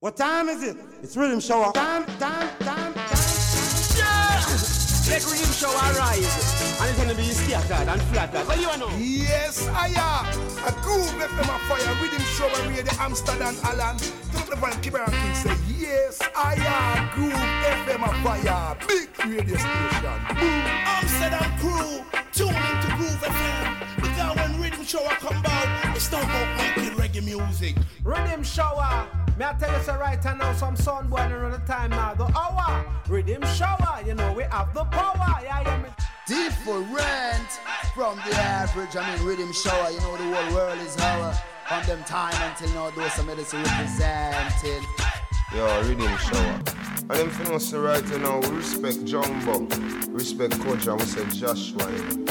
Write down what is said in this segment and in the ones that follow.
What time is it? It's Riddim Shower. Time, time, time, time. Yeah! Let Riddim Shower rise. And it's gonna be scattered and flattered. What do you know? Yes, I am. A groove FM a fire. Riddim Shower radio Amsterdam Alan. Don't the van keep around and say, Yes, I am. Groove FM a fire. Big radio station. Boom. Amsterdam crew. Tune into Groove FM. Because when Riddim Shower come out, it's not about making reggae music. Riddim Shower. May I tell you so right now some sun born around the time now. The hour. Riddim Shower. You know we have the power. Yeah, yeah. Me. Different from the average. I mean, Riddim Shower. You know the whole world is our. From them time until now, those some medicine representing. Yo, Riddim Shower. And them for us right you now, we respect Jumbo, respect Coach, and we say Joshua. You know.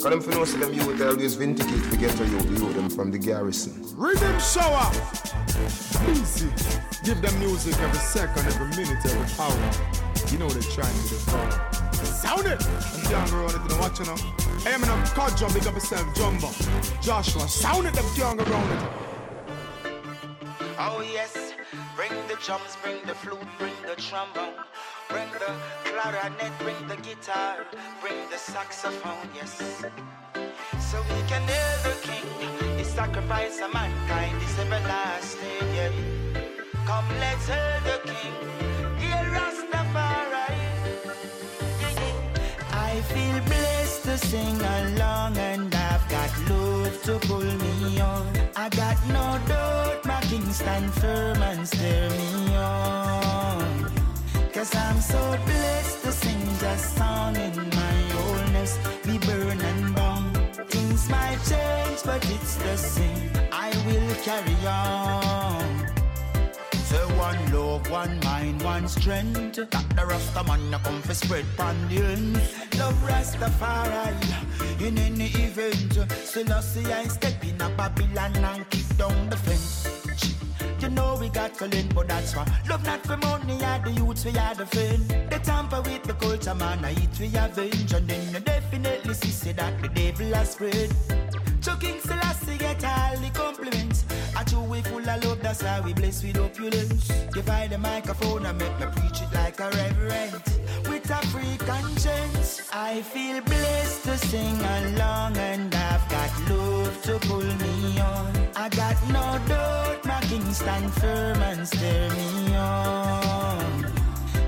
Cause them for know say them youth always vindicate to get to you, you them from the garrison. Riddim Shower. Easy. Give them music every second, every minute, every hour. You know they're trying to devour. Sound it! I'm young around it, you know what you know? Hey, I'm in a car jump, big up yourself, Jumbo. Joshua, sound it, them young around it. Oh yes, bring the drums, bring the flute, bring the trombone, bring the clarinet, bring the guitar, bring the saxophone, yes. So we can hear the king, his sacrifice of mankind is everlasting, yeah. Come, let's hear the king, hear Rastafari. I feel blessed to sing along and I've got love to pull me on. I got no doubt king stand firm and steer me on. Cause I'm so blessed to sing just song in my oldness. We burn and burn. Things might change, but it's the same. I will carry on. Say one love, one mind, one strength. That the Rasta man a come for spread pandien. Love Rastafari in any event. Still I see I step in a Babylon and kick down the fence. You know we got learn, but that's why. Love not for money, are the youths, we are the fan They tamper with the culture, man, I eat, we avenge And then you definitely see, that the devil has spread. Chucking Selassie get all the compliments. I true we full of love, that's why we blessed with opulence. Give I the microphone and make me preach it like a reverend A free conscience I feel blessed to sing along And I've got love to pull me on. I got no doubt my king stand firm and steer me on.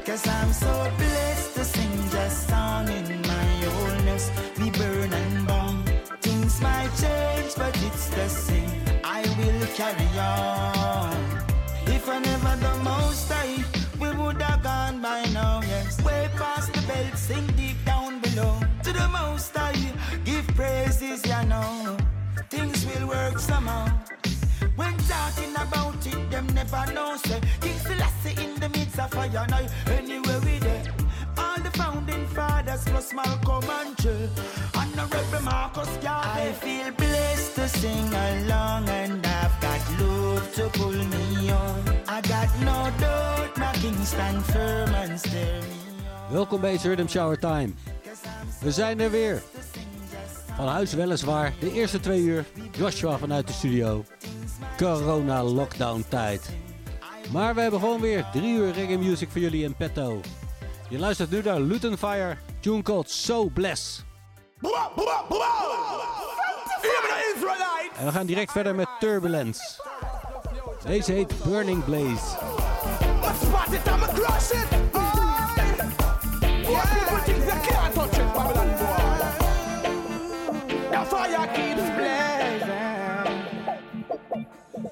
Cause I'm so blessed to sing just song in my oldness We burn and burn. Things might change but it's the same. I will carry on. If I never the most I We would have gone by now, the sing deep down below. To the most I Give praises, you know. Things will work somehow. When talking about it, them never know say King Selassie in the midst of fire now Anywhere we there. All the founding fathers plus Malcolm and the Rebel Marcus Garvey. I feel blessed to sing along And I've got love to pull me on. I got no doubt my king stand firm and on Welkom bij Rhythm Shower Time. We zijn er weer. Van huis weliswaar, de eerste twee uur. Joshua vanuit de studio. Corona lockdown tijd. Maar we hebben gewoon weer drie uur reggae music voor jullie in petto. Je luistert nu naar Luton Fire, tune called So Bless. En we gaan direct verder met Turbulence. Deze heet Burning Blaze.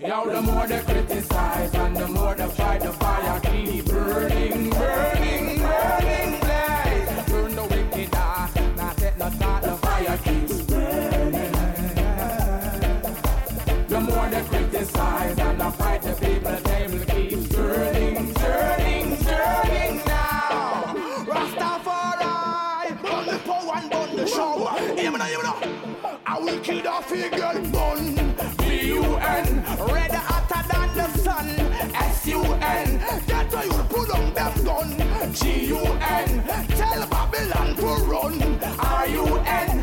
Yo, the more they criticize and the more they fight, the fire keep burning, burning, burning, blaze. Burn the wicked eye, not let no thought, the fire keeps burning. The more they criticize and they fight, the people, they will keep turning, turning, turning now. Rastafari, burn the power and burn the me now, hear me now. I will kill the figure bun. B-U-N, red hotter than the sun. S-U-N, that's why you put on them gun. G-U-N, tell Babylon to run. R-U-N, cause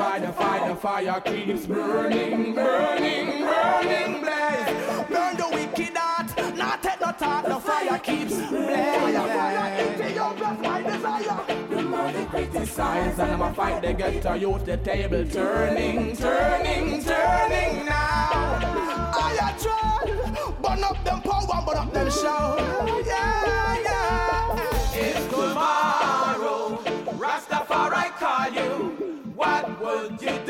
try to fight, the fire keeps burning, burning, burning blaze. Burn the wicked heart, not take no thought, the fire keeps blazing. The more they criticize and them a fight, they get to use the table turning, turning, turning now. I a try, burn up them power, burn up them show. Yeah, yeah. If tomorrow you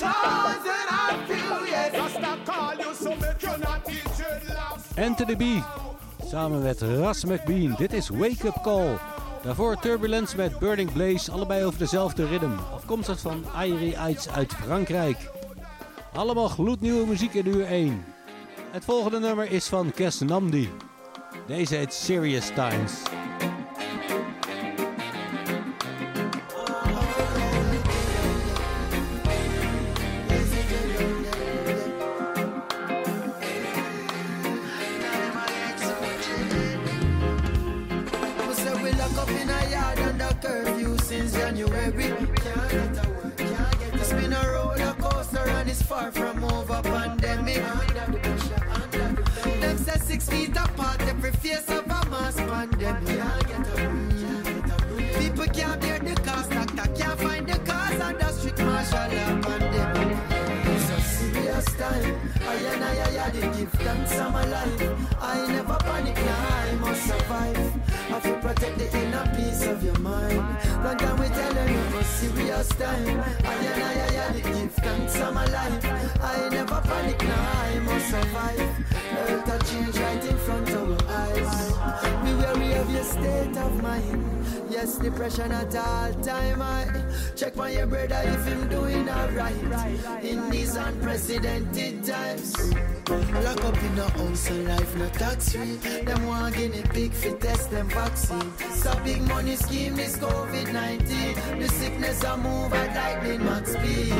chosen a few, yes. Rasta call you so make you not eat dreadlocks. Anthony B. Samen met Ras McBean. Dit is Wake Up Call. Daarvoor Turbulence met Burning Blaze. Allebei over dezelfde ritme. Afkomstig van Airy Eids uit Frankrijk. Allemaal gloednieuwe muziek in uur 1. Het volgende nummer is van Kes Namdi. Deze heet Serious Times. Feet apart, every face of a mass pandemic. People can't bear the cost, doctor can't find the cause, and the strict martial law pandemic. It's a serious time. I and I, I, I did give thanks I'm alive. I never panic, now I must survive. I feel protect the inner peace of your mind. Long time we tell you, more serious time. I and I, I, I did give thanks I'm alive. I never panic, now I must survive. Earth a change right in front of our eyes. Be wary of your state of mind. Yes, depression at all time. I check on your brother if him doing alright in these unprecedented times. Lock up in the house and life not tax free. Them want guinea pig fi test them vaccine. So big money scheme this COVID 19. The sickness a move at lightning max speed.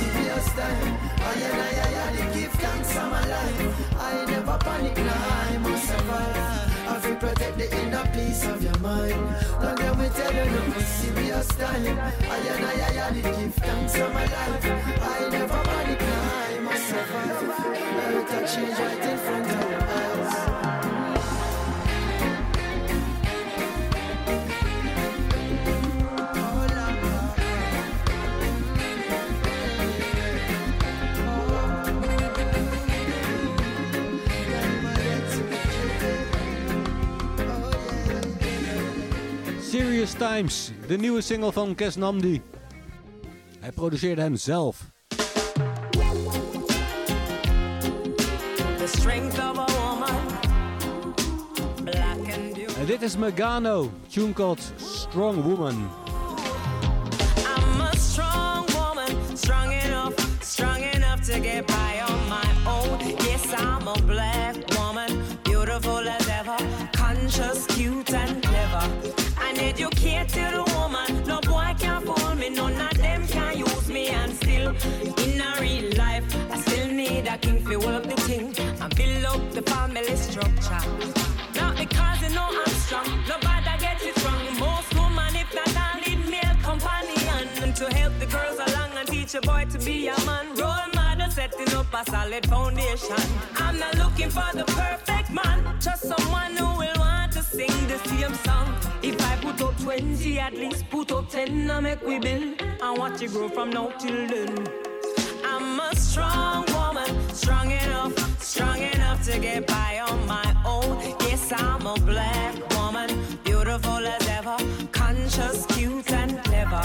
Serious time. I and I, I, I, give thanks I'm alive. I never panic, nah, I must survive. Protect the inner peace of your mind. Don't let me tell you, no serious time. I and I, I, I, give thanks I'm alive. I never panic, nah, I must survive. Earth a change right in front Serious Times, de nieuwe single van Kes Namdi. Hij produceerde hem zelf. The strength of a woman, black and beautiful. En dit is Megano, tune called Strong Woman. I'm a strong woman, strong enough, strong enough to get by on my own. Yes, I'm a black woman, beautiful as ever, conscious, cute king work the thing and build up the family structure. Not because you know I'm strong, nobody gets it wrong. Most women, if not all, need male companion to help the girls along and teach a boy to be a man. Role model setting up a solid foundation. I'm not looking for the perfect man, just someone who will want to sing the same song. If I put up 20, at least put up 10 and make we build and watch it grow from now till then. I'm a strong woman, strong enough, strong enough to get by on my own. Yes, I'm a black woman, beautiful as ever, conscious, cute and clever.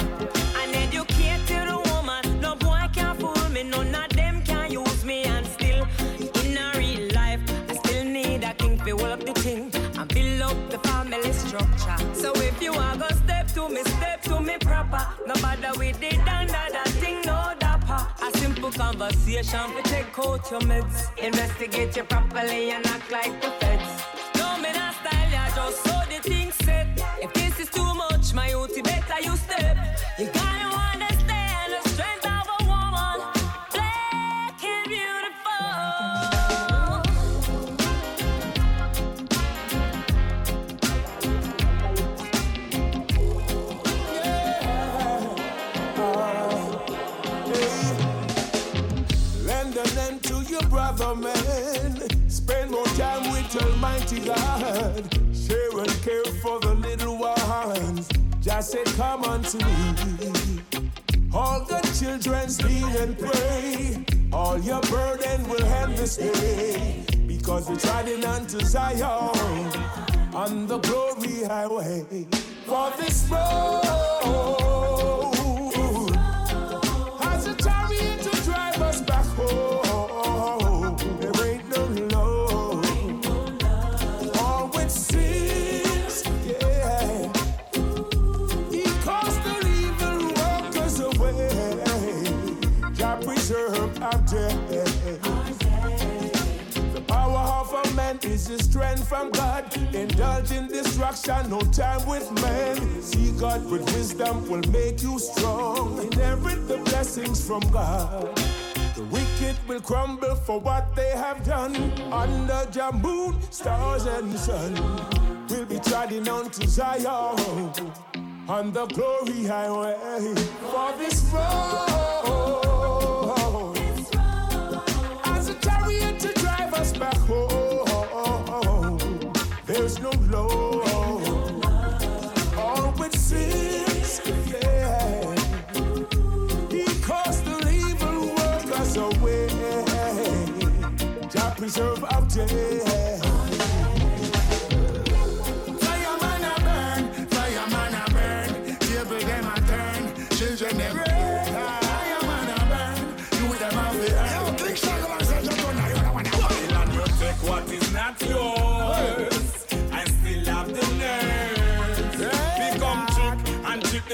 An educated woman, no boy can fool me, none of them can use me. And still, in a real life, I still need a king to work the thing and build up the family structure. So if you are gonna step to me, step to me proper. No matter with that thing, no dapper. Conversation to take out your meds. Investigate you properly and act like the feds. No, me not style, ya just so Spend more time with Almighty God. Share and care for the little ones. Just say, Come unto me. All the children lean and pray. All your burden will end this day. Because we're riding unto Zion on the glory highway. For this road is strength from God. Indulge in destruction, no time with men. See God with wisdom will make you strong. Inherit the blessings from God. The wicked will crumble for what they have done. Under the moon, stars and sun we'll be treading on to Zion on the glory highway. For this road preserve our day. Fireman a burn, fireman a burn. Table them a turn, children them Fireman a burn, you them a fear. Yo, click song about such a gun, you don't wanna Babylon, you take what is not yours. I still have the nerve.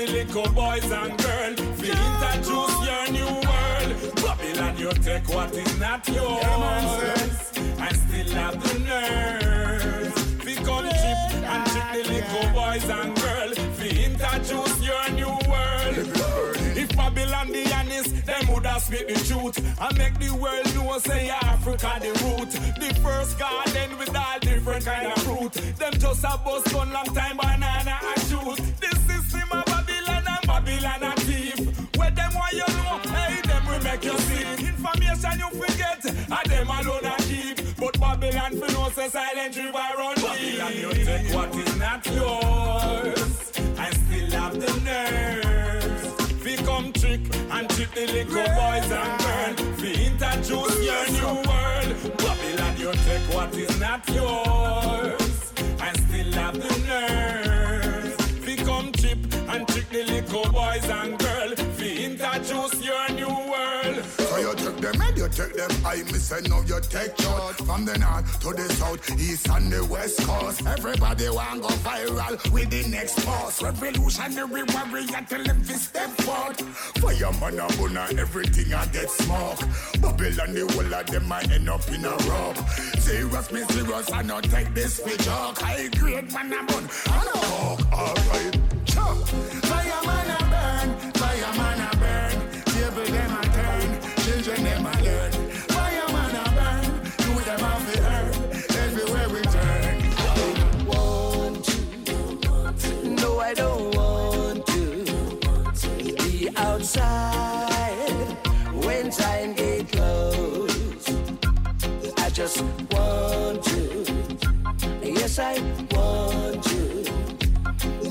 little boys and girls. You take what is not yours. And still have the nerve. We come cheap and trick the little boys and girls. We introduce your new world. If Babylon the honest, them woulda speak the truth and make the world know say Africa the root. The first garden with all different kind of fruit. Them just a bust gun long time banana and shoot. The system of Babylon and Babylon a Babylon for no say silent river run. Babylon you take what is not yours, I still have the nerve. We come trick and trick the little boys and girls. We introduce your new world. Babylon, you take what is not yours I still have the nerve. We come and trick the little boys and girls. You take them I me say no you take shot From the north to the south, east and the west coast. Everybody want go viral with the next boss. Revolutionary warrior tell them to step forward Fireman a buna everything I get smoke. Babylon the whole of them I end up in a rope. Serious me serious I not take this for joke. High grade man a bun and a coke Alright. Fireman a burn, fireman a burn. Table them a turn, children them a I don't want to be outside when time get close. I just want to. Yes, I want to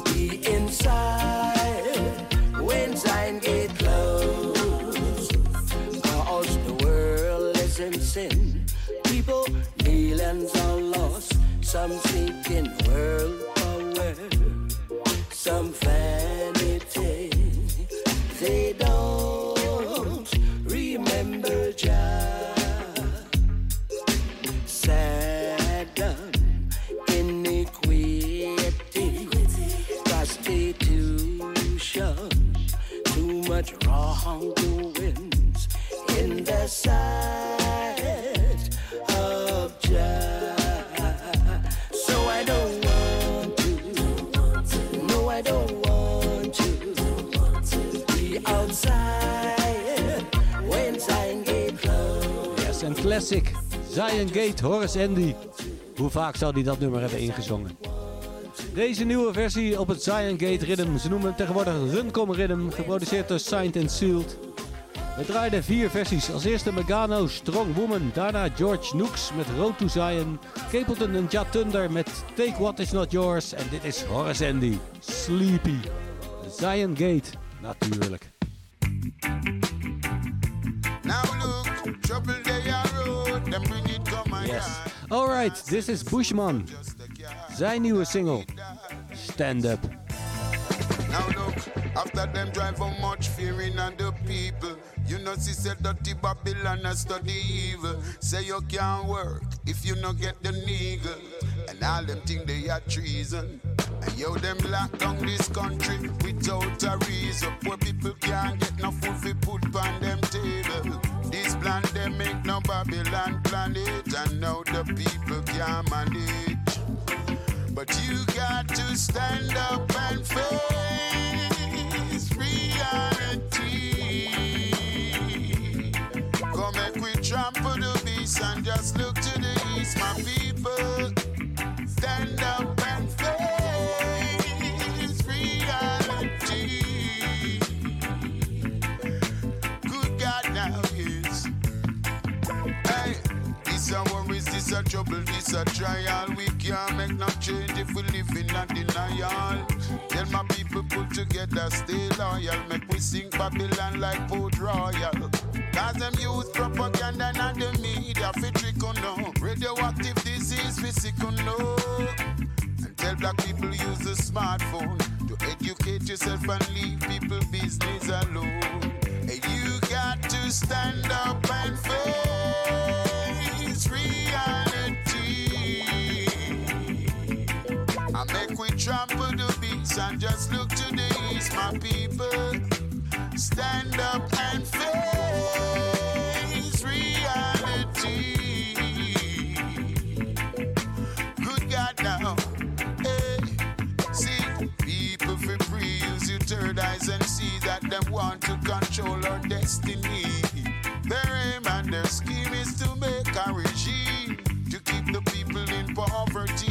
be inside when time get close. Cause the world is in sin. People, millions are lost. Some seeking world some vanity. They don't remember Jah. Sad iniquity, prostitution, too much wrongdoings in the sight classic. Zion Gate, Horace Andy. Hoe vaak zou hij dat nummer hebben ingezongen? Deze nieuwe versie op het Zion Gate Rhythm. Ze noemen hem tegenwoordig Runcom Rhythm. Geproduceerd door Signed and Sealed. We draaiden vier versies. Als eerste Megano, Strong Woman. Daarna George Nooks met Road to Zion. Capleton en Ja Thunder met Take What Is Not Yours. En dit is Horace Andy, Sleepy. Zion Gate, natuurlijk. Yes. Alright, this is Bushman. Zijn nieuwe single, Stand Up. Now look, after them drive how much fearing on the people. You know, see, said dirty Babylon and study evil. Say you can't work if you no get the nigga. And all them think they are treason. And yo, them lock down this country without a reason. Poor people can't get no food fi put on them table. This pandemic, no Babylon planet. And now the people can't manage. But you got to stand up and face reality. A trial. We can't make no change if we live in a denial. Tell my people put together, stay loyal. Make we sing Babylon like Port Royal. Cause them use propaganda and the media fi trick on no. Radioactive disease fi sick on no. And tell black people use the smartphone to educate yourself and leave people business alone. And you got to stand up and face reality. Trample the beats and just look to the east, my people. stand up and face reality. Good God now, hey, see people for free use your third eyes and see that them want to control our destiny. Their aim and their scheme is to make a regime to keep the people in poverty.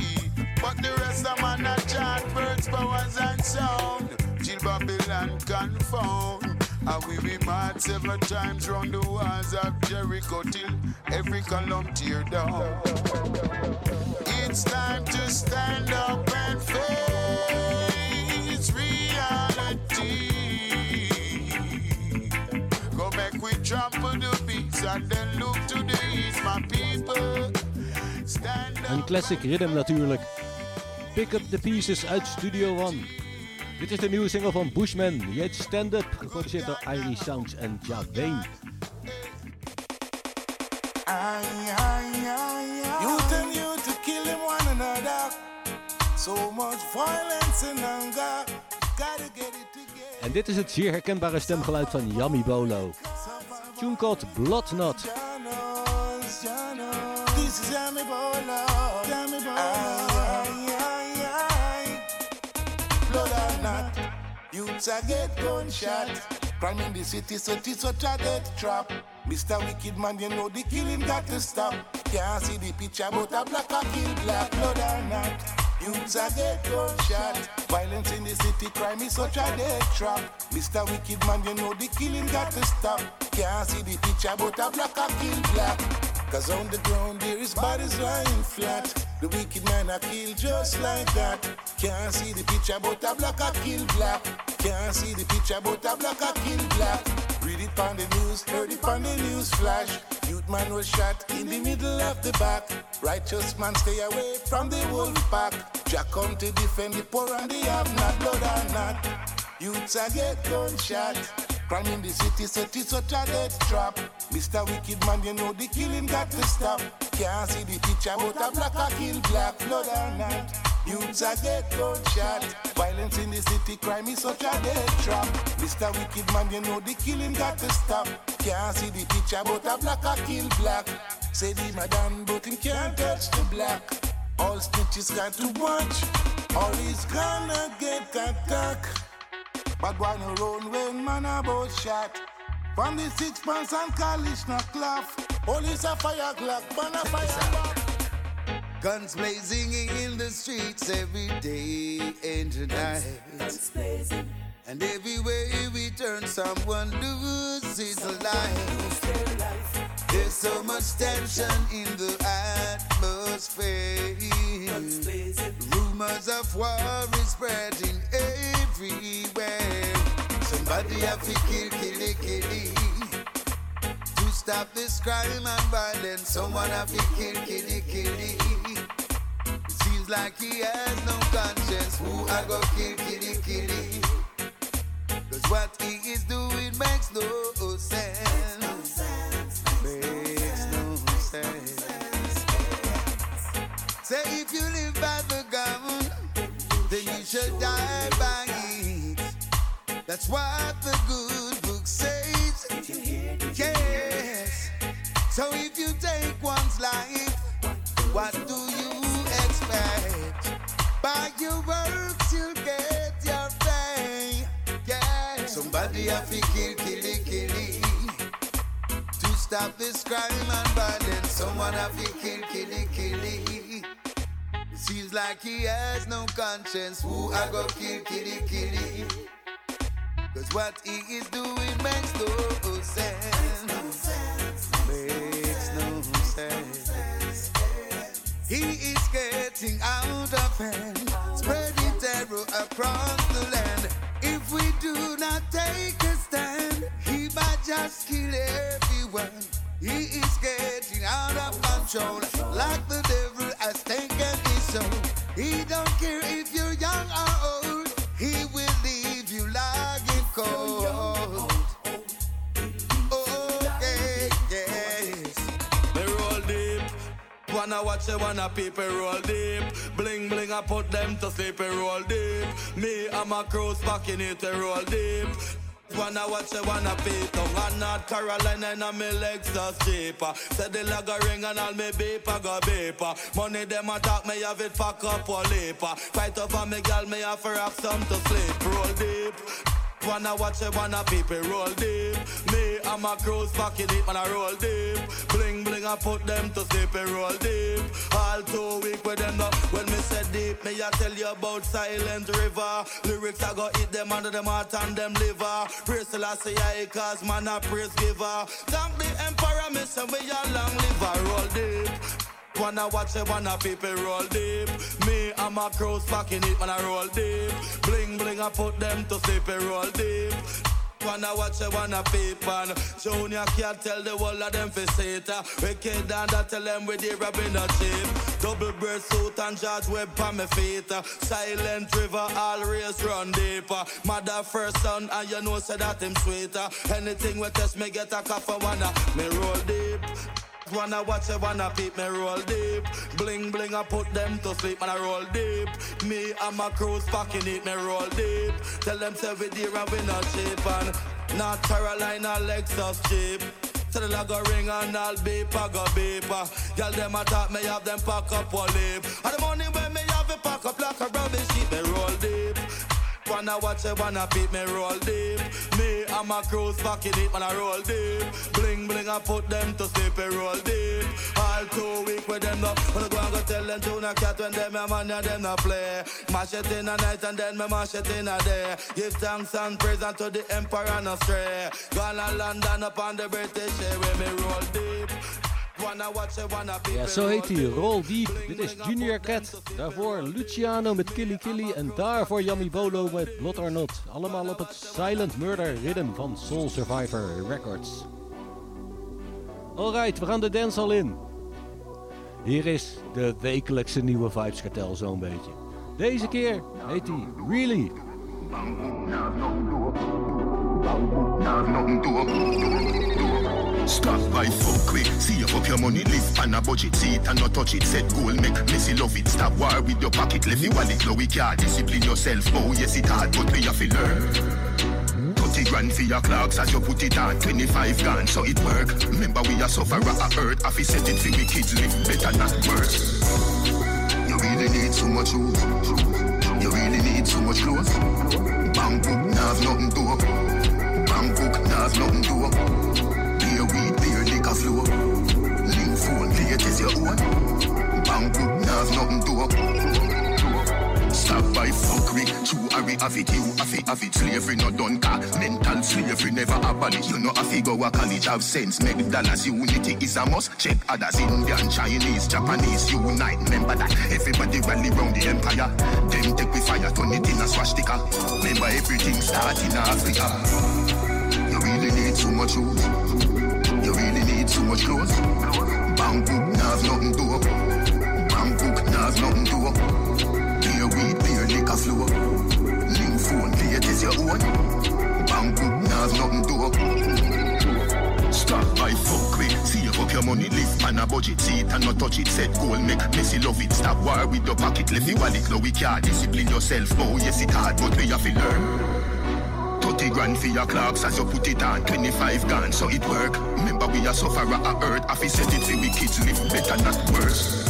Babylon confound. And we be mad seven times round the walls of Jericho till every column tear down. It's time to stand up and face reality. Go back, we trample the beats and then look to the east, my people. Stand up. Een classic rhythm natuurlijk. Pick Up The Pieces uit Studio One. Dit is de nieuwe single van Bushman. Heet Stand Up, geproduceerd door Irie Sounds en. Youth and youth to killing one another. So much violence and anger. Gotta get it together. En dit is het zeer herkenbare stemgeluid van Yami Bolo. Tune called Bloodnut. This is Yami Bolo. Youths a get gunshot. Crime in the city, so it's such a death trap. Mr. Wicked Man, you know the killing got to stop. Can't see the picture, but a black a kill black. Blood or not. Youths a get gunshot. Violence in the city, crime is such a death trap. Mr. Wicked Man, you know the killing got to stop. Can't see the picture, but a black a kill black. Cause on the ground there is bodies lying flat. The wicked man a kill just like that. Can't see the picture, but a black a kill black. Can't see the picture, but a black a kill black. Read it on the news, heard it on the news flash. Youth man was shot in the middle of the back. Righteous man stay away from the wolf pack. Jack come to defend the poor and the have not blood or not. Youths a get gunshot. Crime in the city, so such a death trap. Mr. Wicked Man, you know the killing got to stop. Can't see the picture, but a black a kill black, blood or not. Youths a get gunshot. Violence in the city, crime is such a death trap. Mr. Wicked Man, you know the killing got to stop. Can't see the picture, but a black a kill black. Say the madam, but him can't touch the black. All snitches got to watch, or he's gonna get attacked. But why no run when man about shot? From the six pants and college no cloth. Police a fire clock, ban a fire back. Guns blazing in the streets every day and night. And everywhere we turn, someone loses a life. There's so much tension in the atmosphere. Rumors of war is spreading everywhere. Somebody have to kill, kill it, kill. To stop this crime and violence, someone have to kill, kill it, kill it. Seems like he has no conscience. Who I go kill, kill kill. Cause what he is doing makes no sense. Makes no sense. Say if you live by the gun, then you should die by. That's what the good book says. Yes. So if you take one's life, what do you expect? By your works you'll get your pay. Yeah. Somebody have to kill, kill kill. To stop this crime and violence, someone have to kill, kill kill seems like he has no conscience. Who I go kill, kill kill. Cause what he is doing makes no sense. Makes no sense. He is getting out of hand, spreading terror across the land. If we do not take a stand, he might just kill everyone. He is getting out of control, like the devil has taken his soul. He don't care if Wanna watch it, wanna people roll deep. Bling bling, I put them to sleep, and roll deep. Me and my crew back in it, and roll deep. Wanna watch you wanna pay tongue and North Carolina and my legs just cheaper. Said the a ring and all me beep I go beeper. Money them attack me have it fuck up or leaper. Fight on me gal me have for have some to sleep. Roll deep. Wanna watch it, wanna people roll deep. Me and my crews fucking it, man, I roll deep. Bling bling, I put them to sleep and roll deep. All too weak with them up. When me said deep, me I tell you about silent river. Lyrics I go eat them under them heart and them liver. Praise the last I cause man a praise giver. Thank the emperor, me say we a long live, liver, roll deep. Wanna watch it, wanna people roll deep. Me and my crews fucking it, man, I roll deep. Bling bling, I put them to sleep and roll deep. Wanna watch it, wanna and Junior can't tell the whole of them for sit uh, Wicked and I tell them with the rubbing a cheap. Double bird suit and George Webb on my feet. Uh, silent river, all race run deeper uh, Mother first son and you know say that him sweeter Anything we test me get a cough wanna me roll deep Wanna watch it, wanna peep me roll deep. Bling bling, I put them to sleep, man I roll deep. Me and my crews fucking it, me roll deep. Tell them say we dear and we not cheap and North Carolina Lexus cheap. So the log ring and I'll beep, I go beep. Ah. Y'all them attack me, have them pack up or leave. And the money when me have it pack up like a rubbish deep. Wanna watch it, wanna beat me roll deep. Me and my crews fucking it, man, I roll deep. Bling bling, I put them to sleep, and roll deep. All too weak with them up. When I go and go tell them to not cat when them a man and them not play. Mash it in a night and then me mash it in a day. Give thanks and praise unto the emperor and astray. Gonna London up on the British, where me roll deep. Ja, zo heet hij. Roll Deep. Dit is Junior Cat. Daarvoor Luciano met Killy Killy. En daarvoor Yummy Bolo met Blood or Not. Allemaal op het Silent Murder Rhythm van Soul Survivor Records. Alright, we gaan de dance al in. Hier is de wekelijkse nieuwe Vibes Cartel zo'n beetje. Deze keer heet hij Really. Stop by fuck quick, See up your money, live on a budget, see it and not touch it. Set goal, make messy love it. Stop war with your pocket, left your wallet, low we can't discipline yourself. Oh yes it hard, but we have to learn. 30 grand for your clocks as you put it on. 25 grand so it work. Remember we are sufferer at earth. Have to set it for we kids. Live better not worse. You really need so much shoes You really need so much clothes. Bangkok nah have nothing to up Bangkok nah have nothing to up your own Bangkok nah have nothing to Stop by fuckery, true Harry have it, you have it, have it Slavery not done car, mental slavery never abolish You know have to go a college, have sense Make dollars, unity is a must Check others, Indian, Chinese, Japanese you Unite, remember that Everybody rally round the empire Them take we fire, turn it in a swastika Remember everything start in Africa. You really need so much shoes You really need so much clothes Bangkok, nah nothing to up Bangkok, nah nothing to up Beer weed, beer liquor flow. Link phone, latest your own. Bangkok, nah nothing to up. Stop by fuck quick, save up your money, live on a budget, see it and not touch it. Set goal, make messy love it. Stop war with your pocket, left your wallet, no we can't discipline yourself. Oh yes it hard, but we have to learn. 30 grand for your clocks as you put it on. 25 grand so it work. Remember we are sufferer at earth. Have to set it for we kids live better not worse.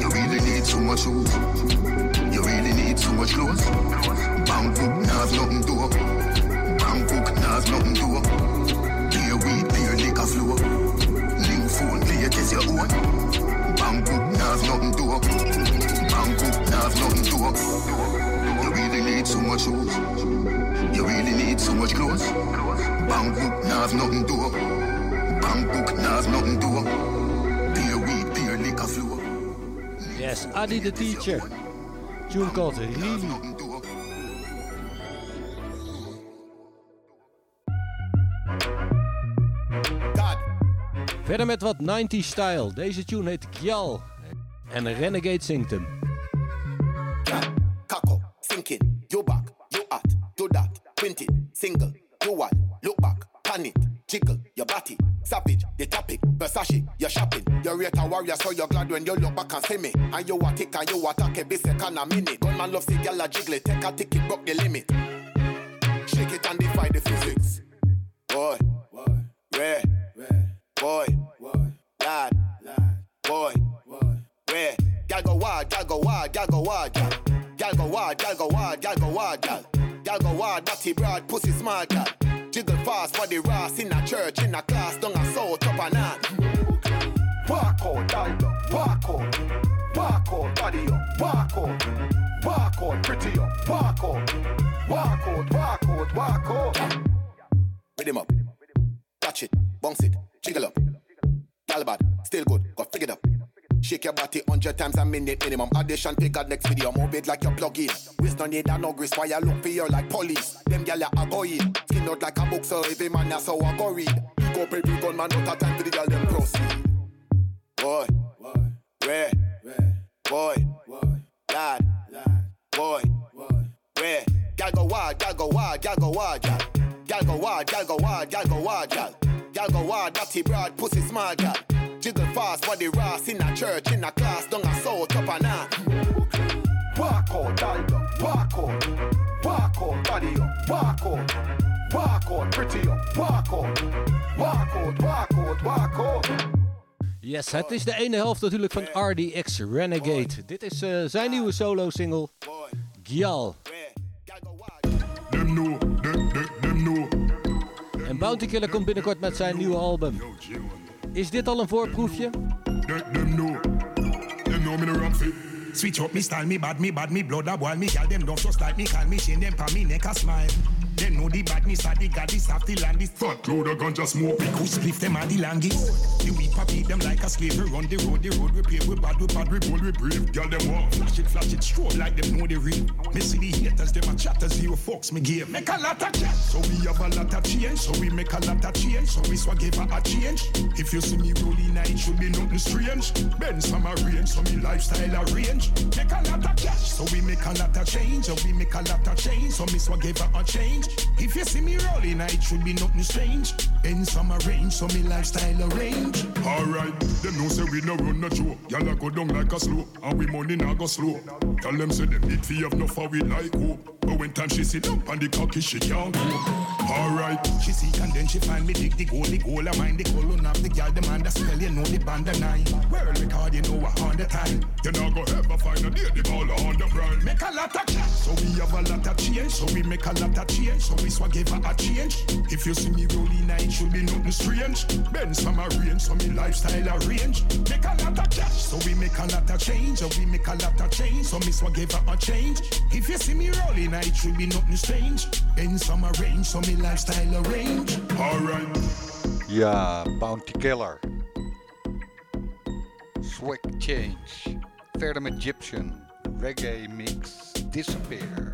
You really need so much shoes You really need so much clothes. Bangkok nah have nothing to up Bangkok nah have nothing up Beer weed, beer liquor flow. Link phone, latest your own. Bangkok nah have nothing up Bangkok nah have nothing to much shoes You really need so much clothes Bangkok nah have nothing to up Bangkok nah have nothing to up Beer weed, beer liquor flow Yes, Adi the Teacher. Tune called Really. Verder met wat 90s style. Deze tune heet Kjal. En Renegade zingt hem. Savage, the topic, Versace, you're shopping, you're a warrior, so you're glad when you look back and see me, and you a tick and you attack every second a minute, gunman love see gyal a jiggle, take a ticket, broke the limit. Shake it and defy the physics. Boy, rare, boy, lad, boy, rare. Gal go wild, gal go wild, gal go wild, gal. Gal go wild, gal go wild, gal go wild, gal. Gal go wild, body broad, pussy smart, gal. Jiggle fast, body ras in a church, in a class, down a soul, top and on. Walk out, dollar, walk out, walk out, body up, walk out, walk out, pretty up, walk out, walk out, walk out, walk out. Rhythm up, touch it, bounce it, jiggle up. Gal bad, still good, go figure it up. Shake your body hundred times a minute minimum. Audition, pick out next video. Move it like you plug in. Waste no need a no grease. Why you look for you like police? Them gyal a go in. Skin out like a book, so every man a so read. Pick up every gun man, not a time for the gyal them proceed. Boy, rare, boy, lad, boy, rare. Gyal go wild, gyal go wild, gyal go wild, gyal. Gyal go wild, gyal go wild, gyal go wild, gyal. Gyal go wild, body broad, pussy smart, gyal. Jiggle fast, body ras in a church, in a class, down a soul, top and on. Walk out, dollar, walk out, walk out, body up, walk out, walk out, pretty up, walk out, walk out, walk out, walk out. Yes, het is de ene helft natuurlijk van RDX Renegade. Dit is eh, zijn nieuwe solo-single, Gyal. Them know, them, them, them know. En Bounty Killer komt binnenkort met zijn nieuwe album. Is dit al een voorproefje? Them know the badness of the god, this half the land, this fat load of ganja smoke. We could spliff them at the longest. The weed papi them like a slave, we run the road, the road we pave, we bad, we bad, we bold, we brave. Gal them walk, flash it, flash it, stroll like them know the real. Me see the haters, them a chatter, zero fucks me give. Make a lot of chat, so we have a lot of change, so we make a lot of change, so we swag give a change. If you see me rolling, it should be nothing strange. Benz from a range, so me lifestyle arrange. Make a lot of cash, so we make a lot of change, so we make a lot of change, so me swag give a change. If you see me rolling, it should be nothing strange. Benz from a range, so me lifestyle arrange. Alright, them know say we no run no joke. Y'all a go down like a slow, and we money now go slow. Tell them say them need fi have no for we like hope. But when time she sit up on the cocky, she can't go. Alright, she seek and then she find me dig the goal, the goal, I mind the colon of the girl, the man that spell, you know the band of nine. World record, you know all the time. You not go ever find a day the ball on the brand. Make a lot of cash, so we have a lot of change, so we make a lot of change, so we swag give her a change. If you see me rolling, it should be nothing strange. Benz from a range, so me lifestyle arrange. Make a lot of cash, so we make a lot of change, so we make a lot of change, so me swag give her a change. If you see me rolling, it should be nothing strange. Benz from a range, so me lifestyle arrange. Alright. Ja, Bounty Killer. Swag Change. Verder met Egyptian. Reggae Mix. Disappear.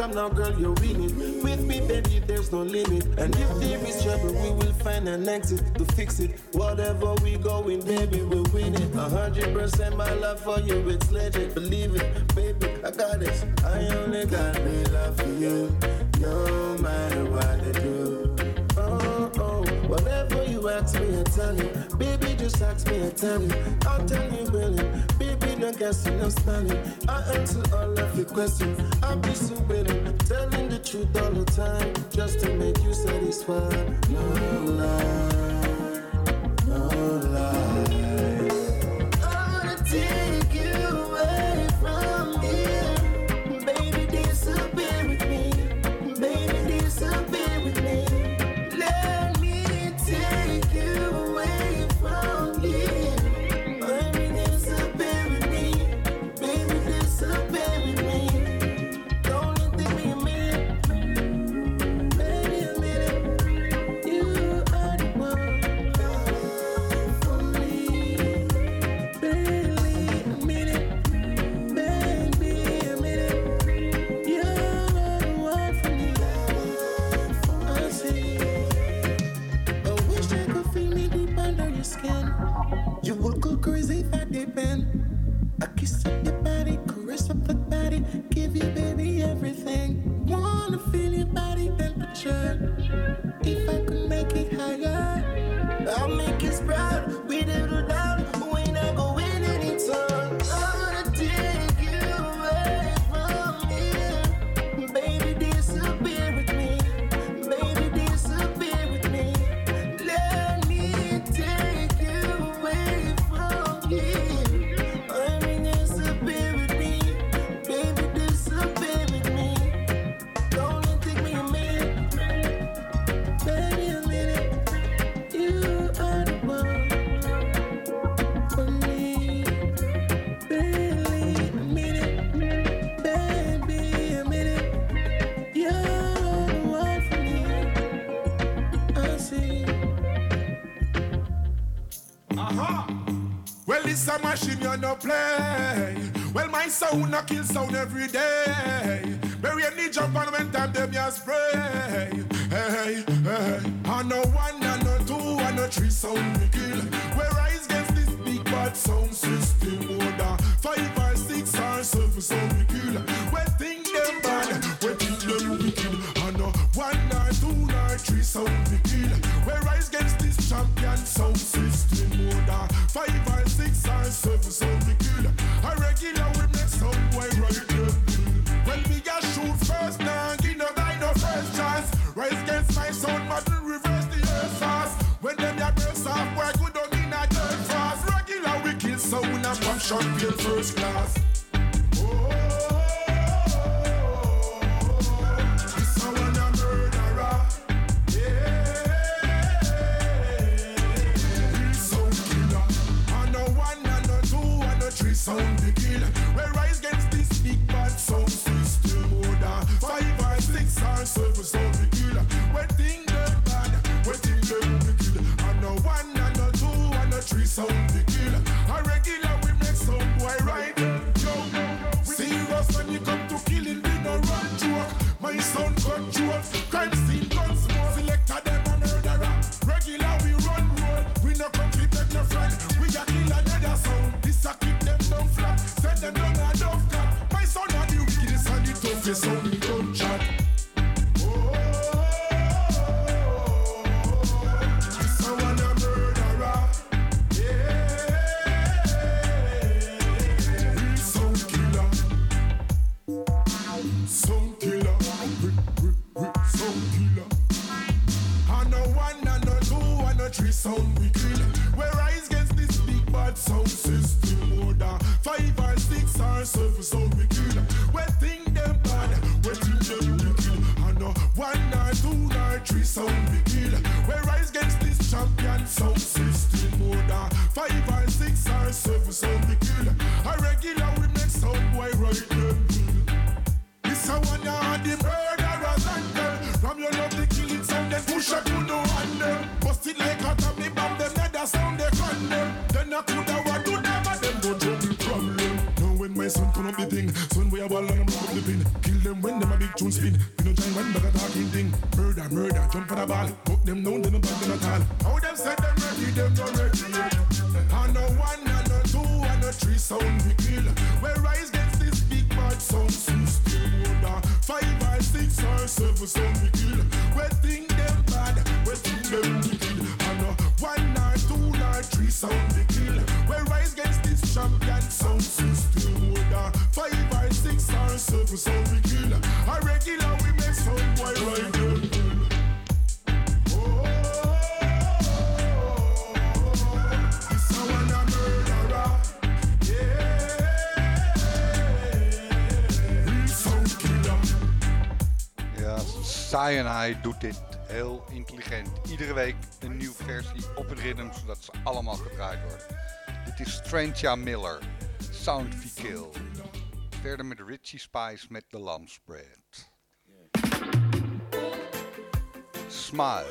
time now, girl, you're winning. With me, baby, there's no limit. And if there is trouble, we will find an exit to fix it. Whatever we go in, baby, we'll win it. A hundred percent, my love for you, it's legit. Believe it, baby, I got this. I only got me love for you, no matter what they do. Oh, oh, whatever you ask me, I tell you. Baby, just ask me, I tell you. I'll tell you, really no guessing, no stalling. I answer all of your questions. I be so willing, telling the truth all the time, just to make you satisfied. No lie. you no play. Well, my sound a kill sound every day. Bury any jump on when time them you spray. for so we regular we make boy. Cyanide oh, doet dit heel intelligent. Iedere week een nieuwe versie op het ritme, zodat ze allemaal gedraaid worden. Dit is Trentia Miller, Sound Kill. verder met Richie Spice met de lamsbread. Smile.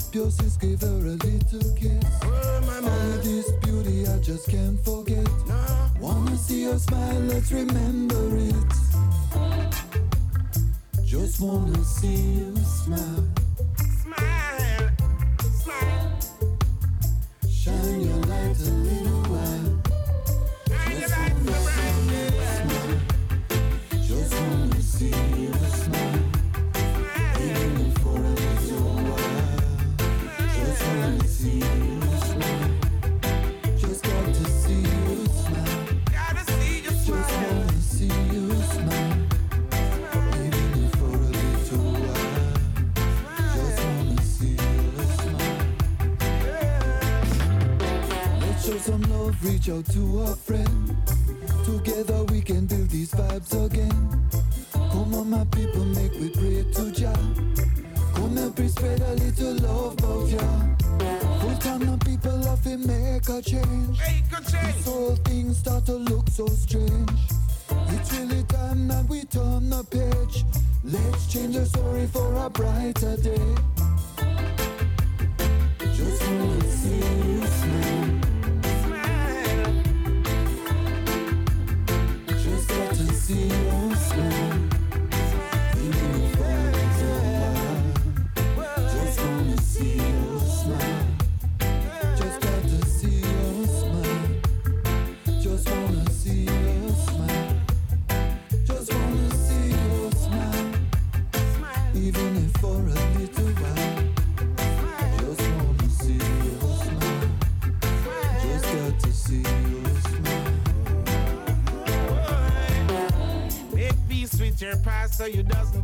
up your sins, give her a little kiss. Oh, my All of this beauty I just can't forget. No. Wanna see your smile, let's remember it. Just wanna see you smile. to a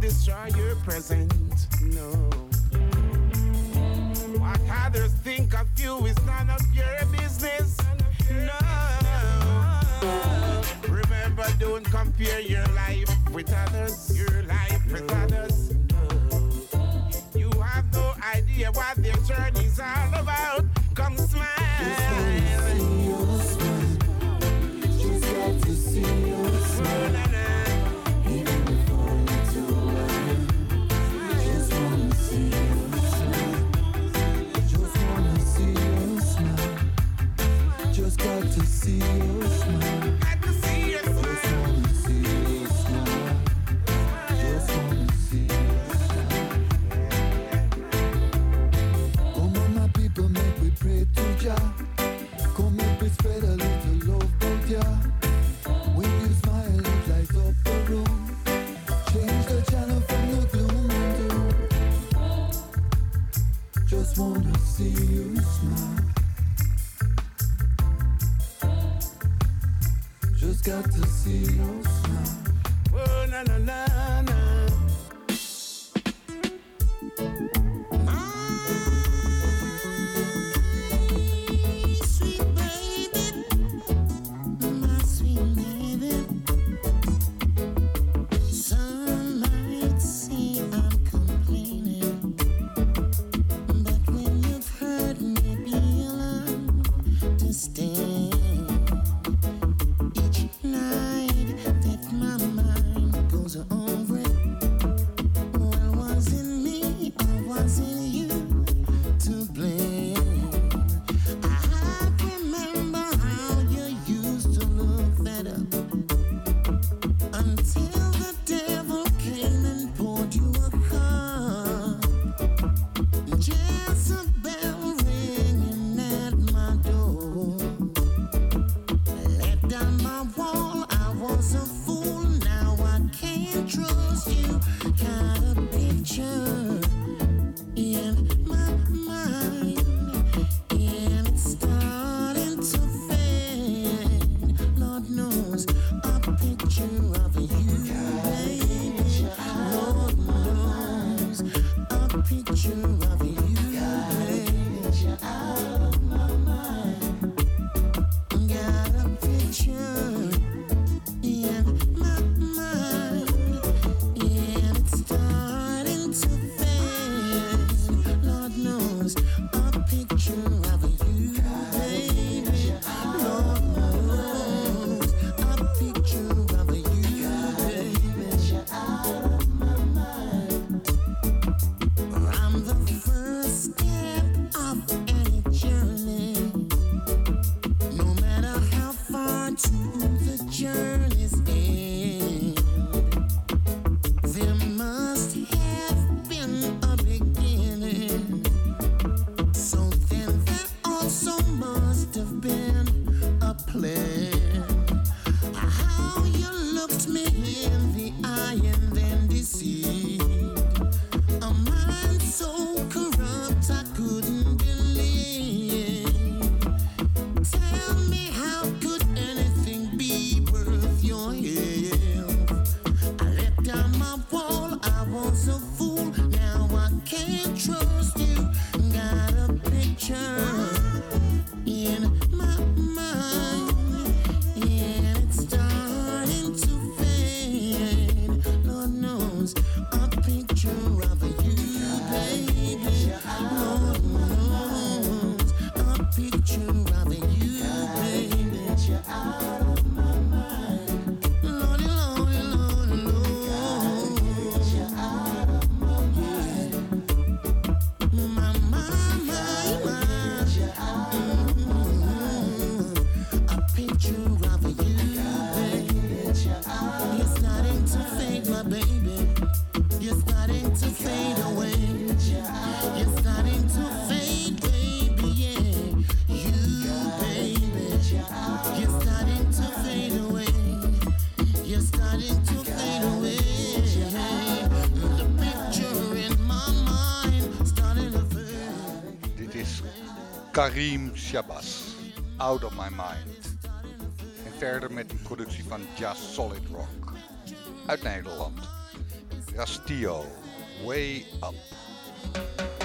this Karim Shabazz, Out of My Mind. En verder met een productie van Just Solid Rock uit Nederland. Rastio, Way Up.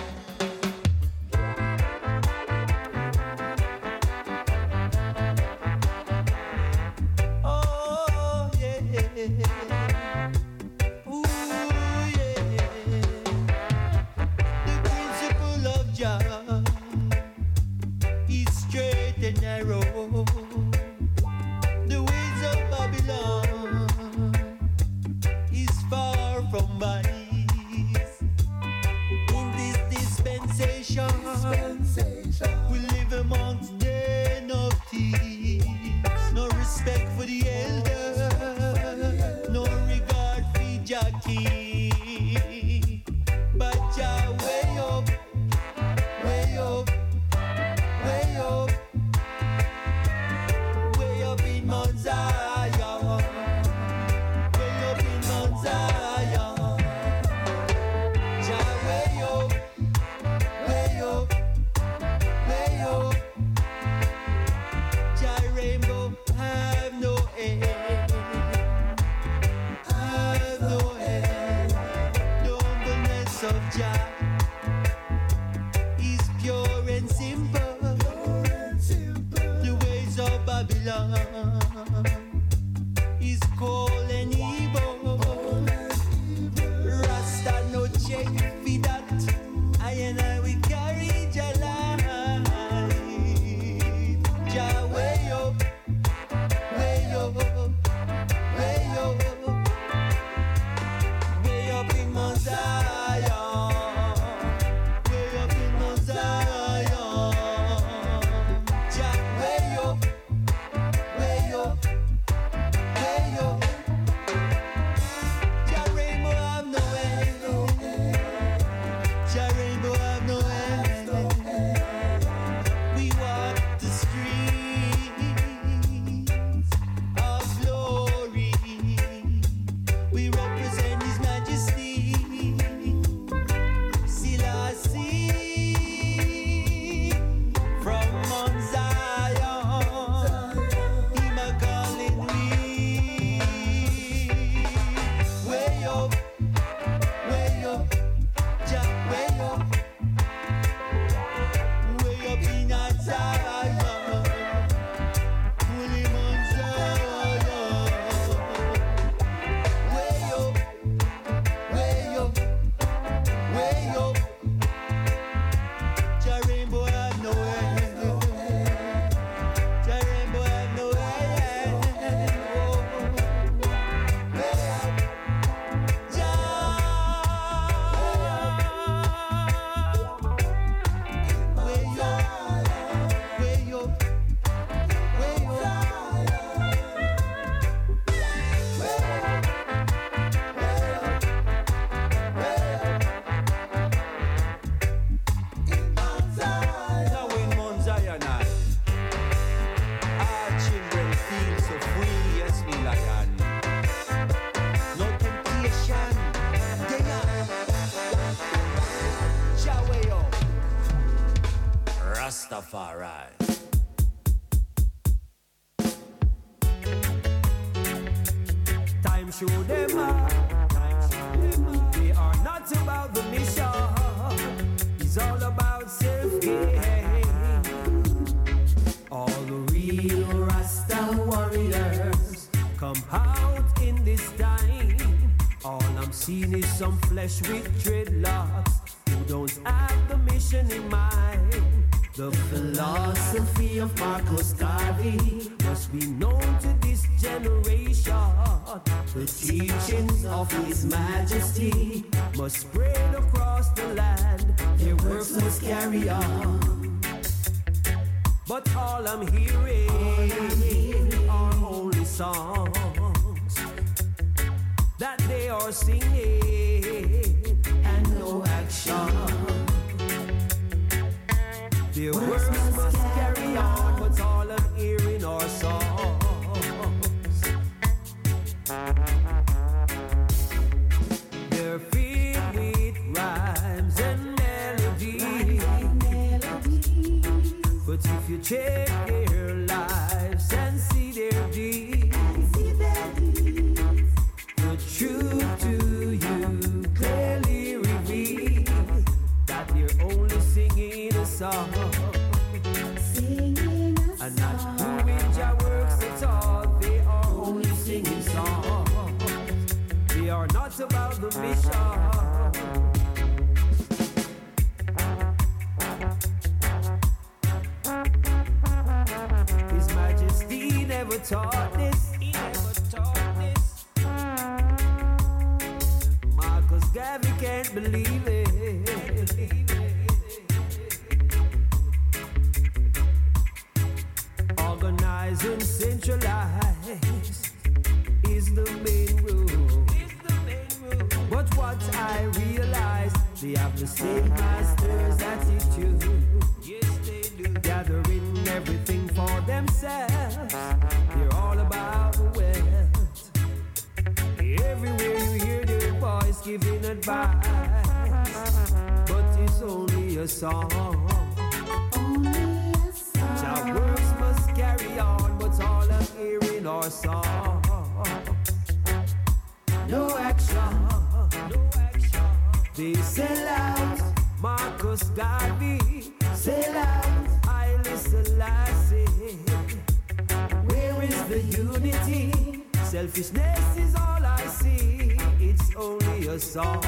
unity. Selfishness is all I see. It's only a song.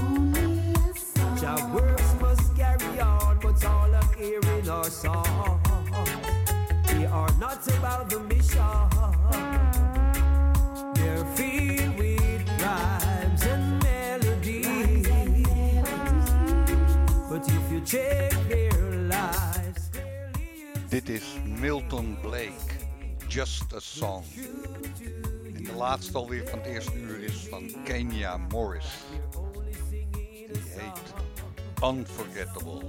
Only a song. Job works must carry on, but all hearing are are not about the mission. They're filled with rhymes and melodies. But if you check their lives, Dit is Milton Blake. Just a Song. En de laatste alweer van het eerste uur is van Kenya Morris. En die heet Unforgettable.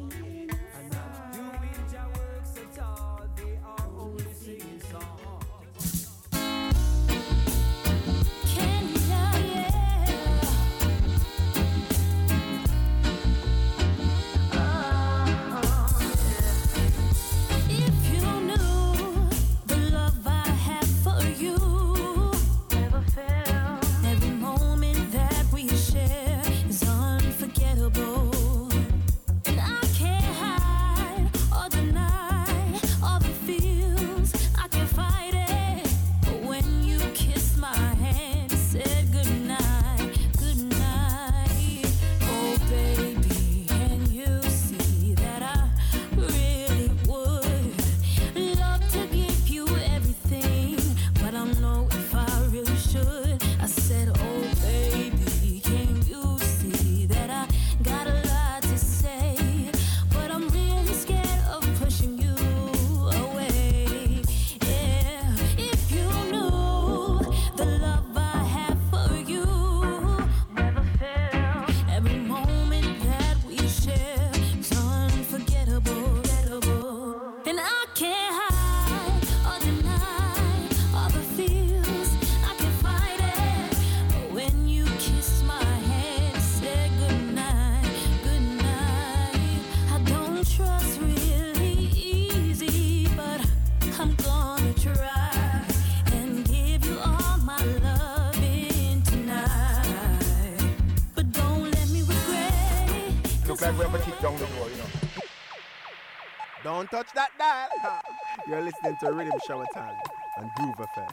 listening to Riddim Shower Time and Groove affair.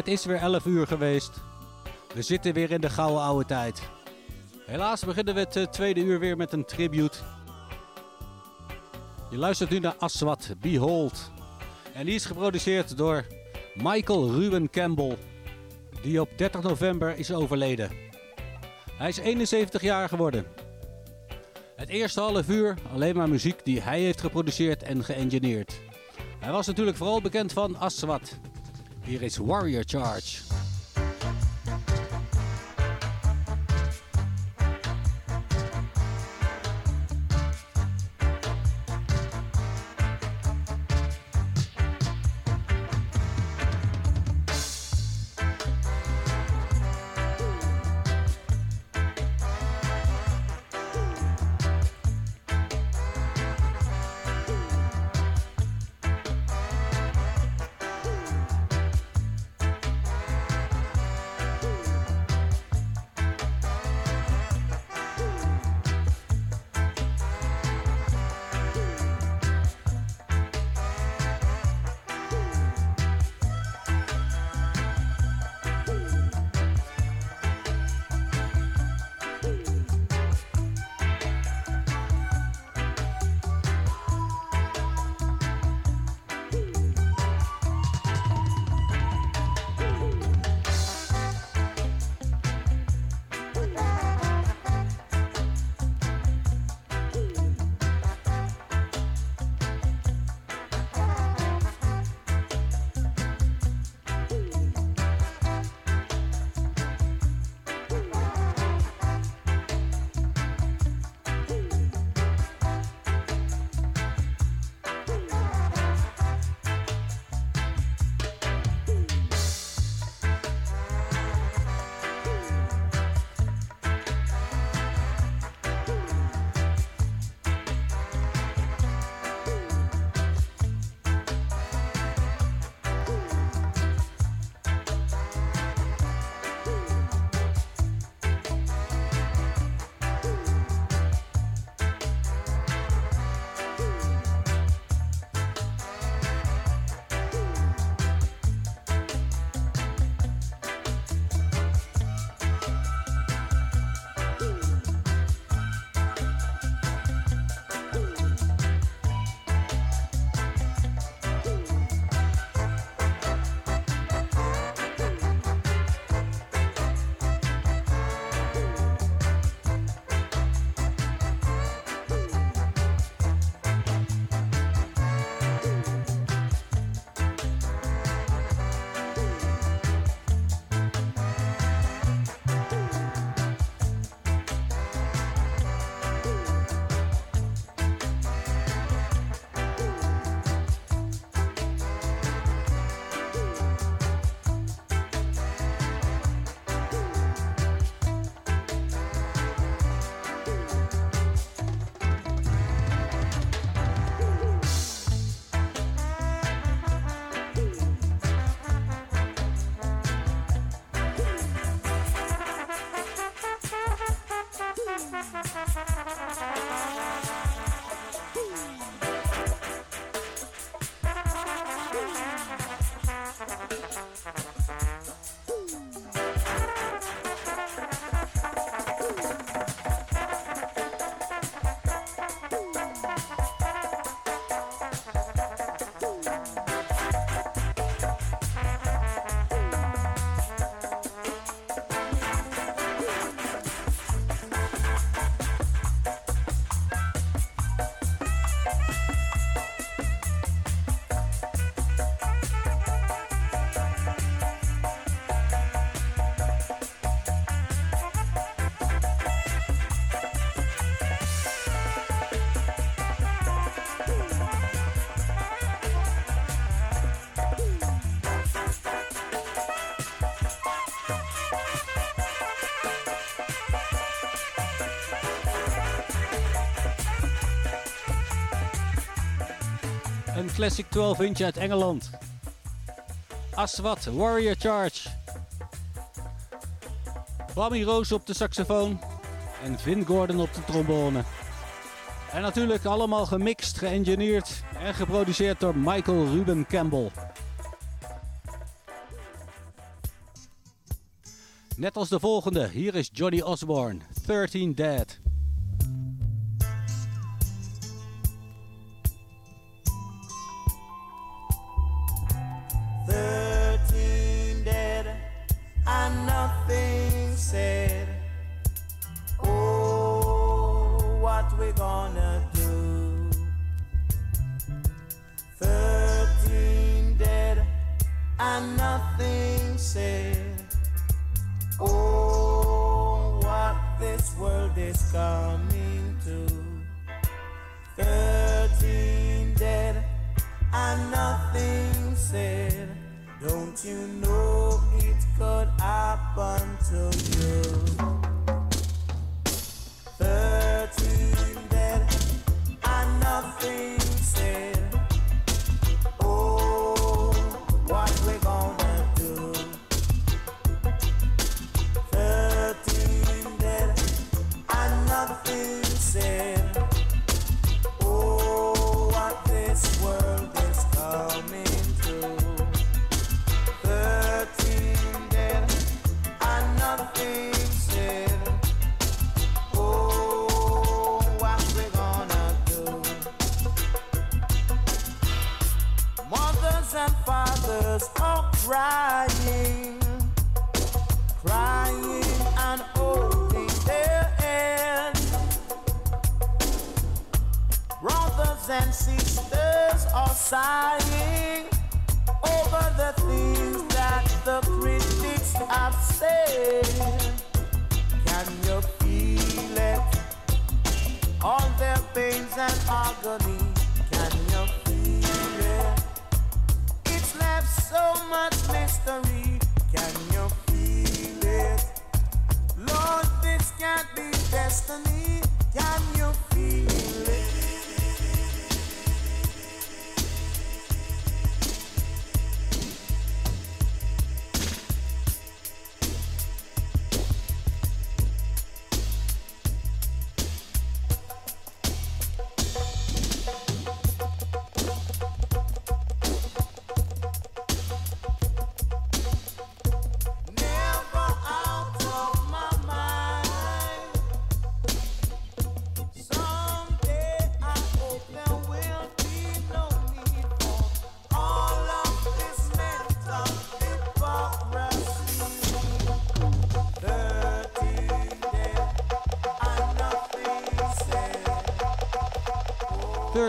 Het is weer 11 uur geweest. We zitten weer in de gouden oude tijd. Helaas beginnen we het eh, tweede uur weer met een tribute. Je luistert nu naar Aswat, Behold. En die is geproduceerd door Michael Ruben Campbell, die op 30 november is overleden. Hij is 71 jaar geworden. Het eerste half uur alleen maar muziek die hij heeft geproduceerd en geëngineerd. Hij was natuurlijk vooral bekend van Aswat. Hier is Warrior Charge. een classic 12-inch uit Engeland. Aswat, Warrior Charge. Bobby Roos op de saxofoon. En Vin Gordon op de trombone. En natuurlijk allemaal gemixt, geëngineerd en geproduceerd door Michael Ruben Campbell. Net als de volgende, hier is Johnny Osborne, 13 Dead. up to you.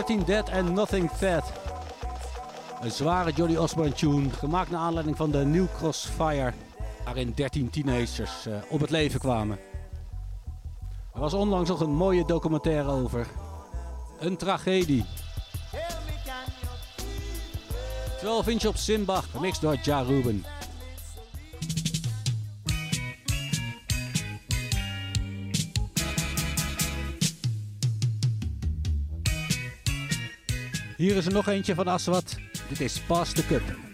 13 Dead and Nothing Fat. Een zware Jolly Osborne tune, gemaakt naar aanleiding van de New Crossfire, waarin 13 teenagers eh, op het leven kwamen. Er was onlangs nog een mooie documentaire over. Een tragedie. 12 inch op Simba, gemixt door Ja Ruben. hier is er nog eentje van Aswat. Dit is Pas de Cup.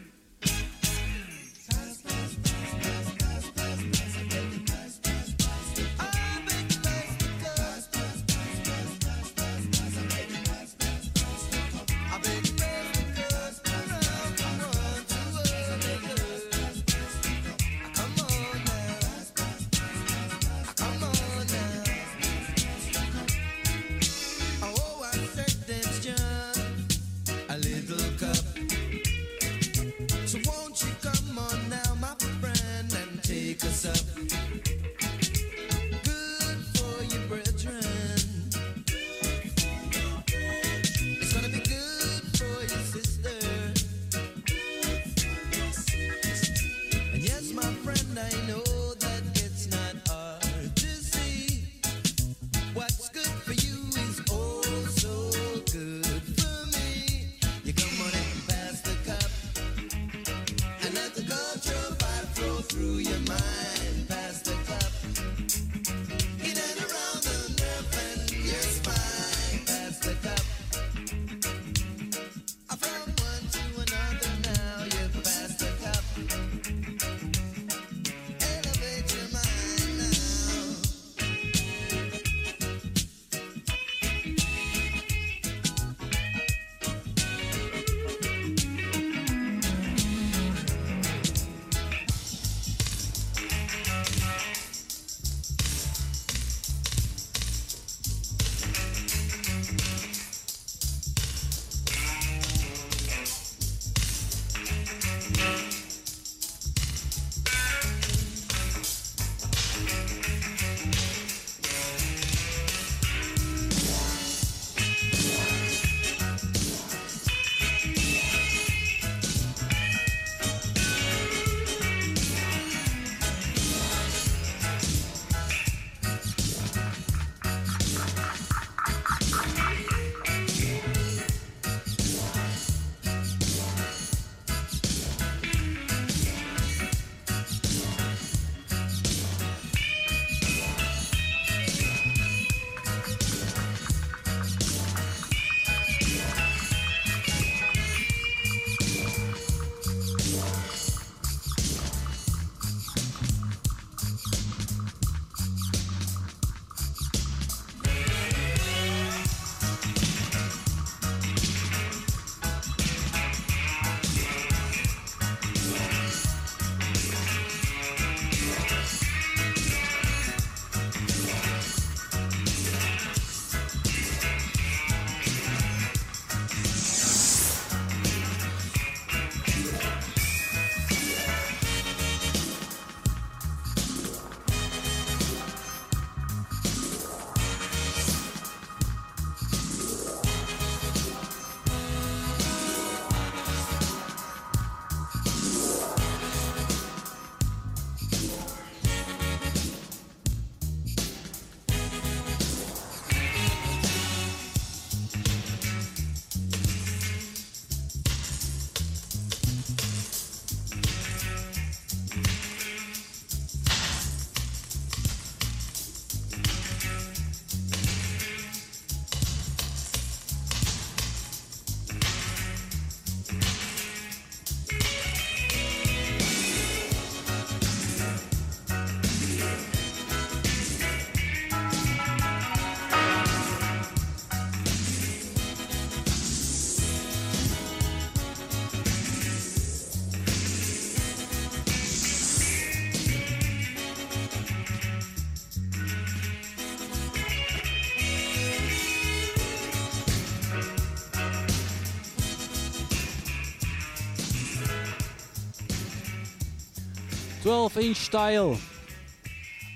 12-inch style.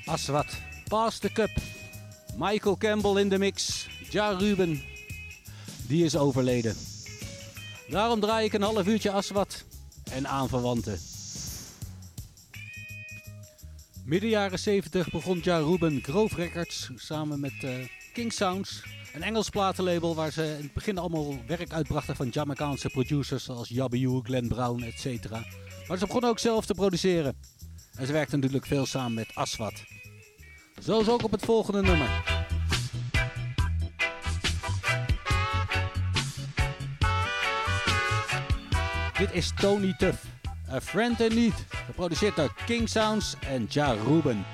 Aswat, Pass the Cup. Michael Campbell in de mix. Ja Ruben, die is overleden. Daarom draai ik een half uurtje Aswat en aanverwanten. Midden jaren 70 begon Ja Ruben Grove Records samen met eh, King Sounds. Een Engels platenlabel waar ze in het begin allemaal werk uitbrachten van Jamaicaanse producers zoals Yabby Glenn Brown, etc. Maar ze begonnen ook zelf te produceren. En ze werkt natuurlijk veel samen met Aswat. Zo is ook op het volgende nummer. Dit is Tony Tuff. A Friend and Need, geproduceerd door King Sounds en Ja Ruben.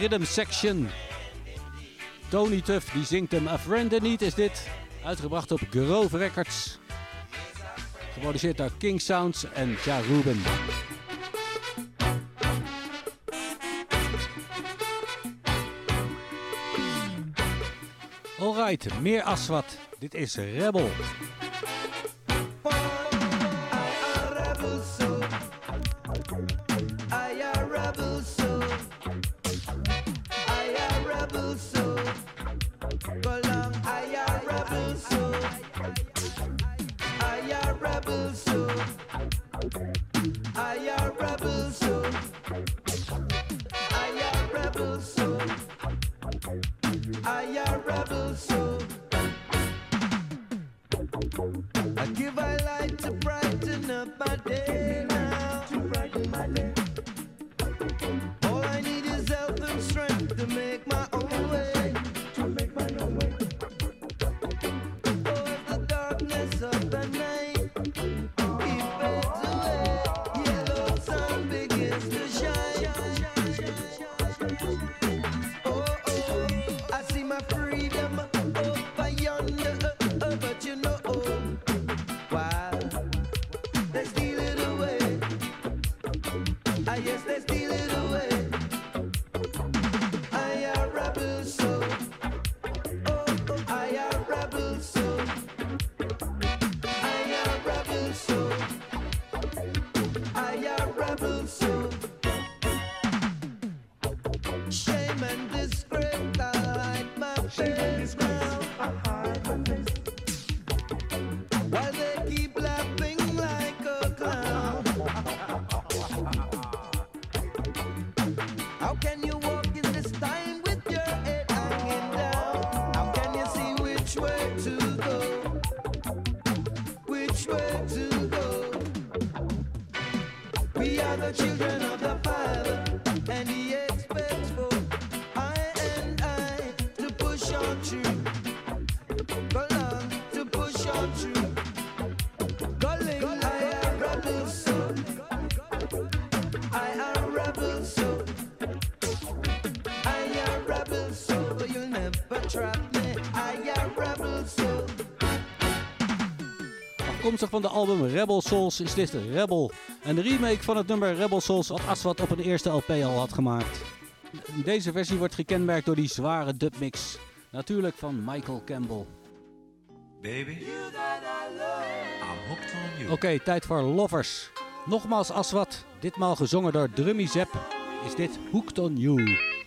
Rhythm Section. Tony Tuff, die zingt hem. A Friend in is dit. Uitgebracht op Grove Records. Geproduceerd door King Sounds en Ja Ruben. Alright, meer Aswat. Dit is Rebel. Thank you. afkomstig van de album Rebel Souls is dit Rebel. Een remake van het nummer Rebel Souls wat Aswat op een eerste LP al had gemaakt. Deze versie wordt gekenmerkt door die zware dubmix. Natuurlijk van Michael Campbell. Baby, Oké, tijd voor Lovers. Nogmaals Aswat, ditmaal gezongen door Drummy Zep. Is dit Hooked on You.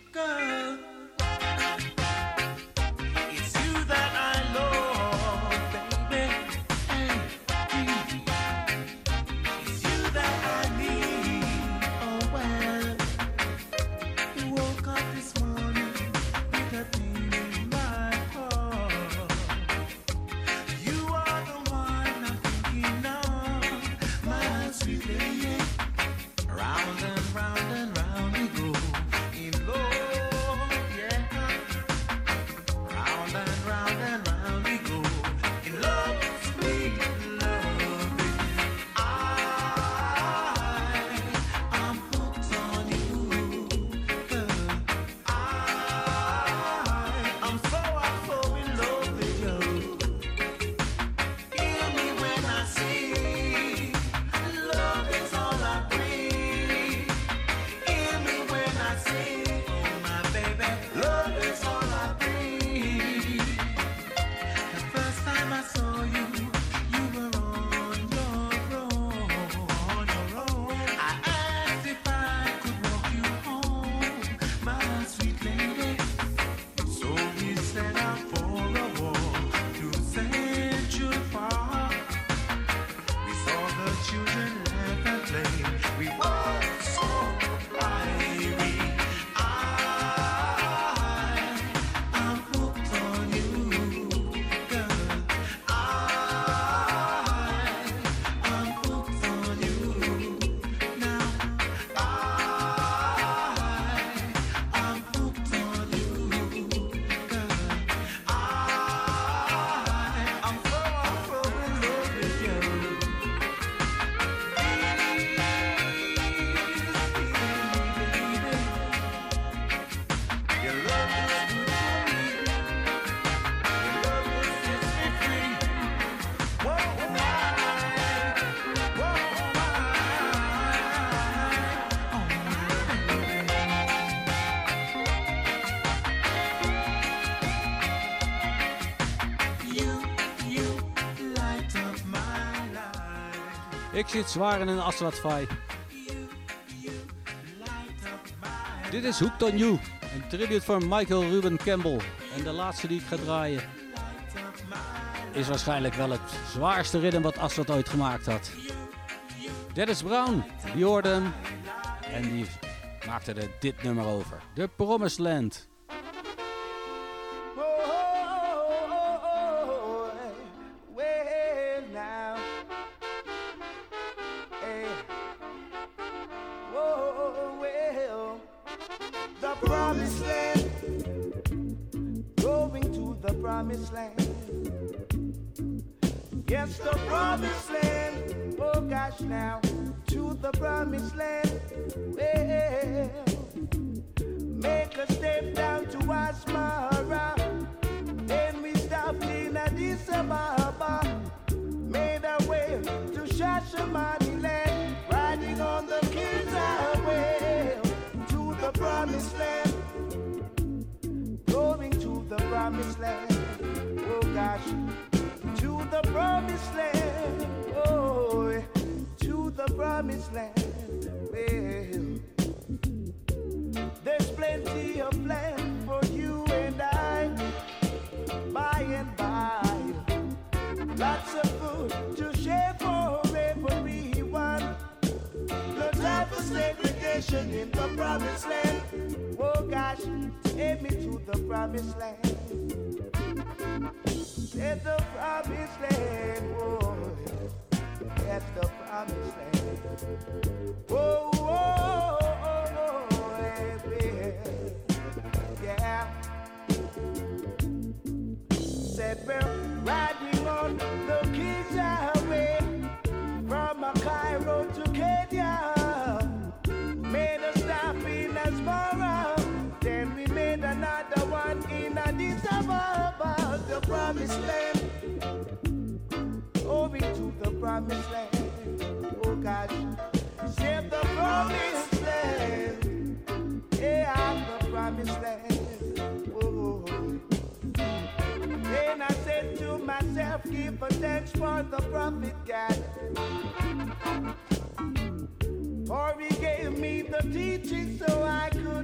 Ik zit zwaar in een aslatvaai. Dit is Hooked on You, een tribute van Michael Ruben Campbell. En de laatste die ik ga draaien is waarschijnlijk wel het zwaarste ritme wat Asfalt ooit gemaakt had. Dennis Brown, Jordan, en die maakte er dit nummer over. The Promised Land.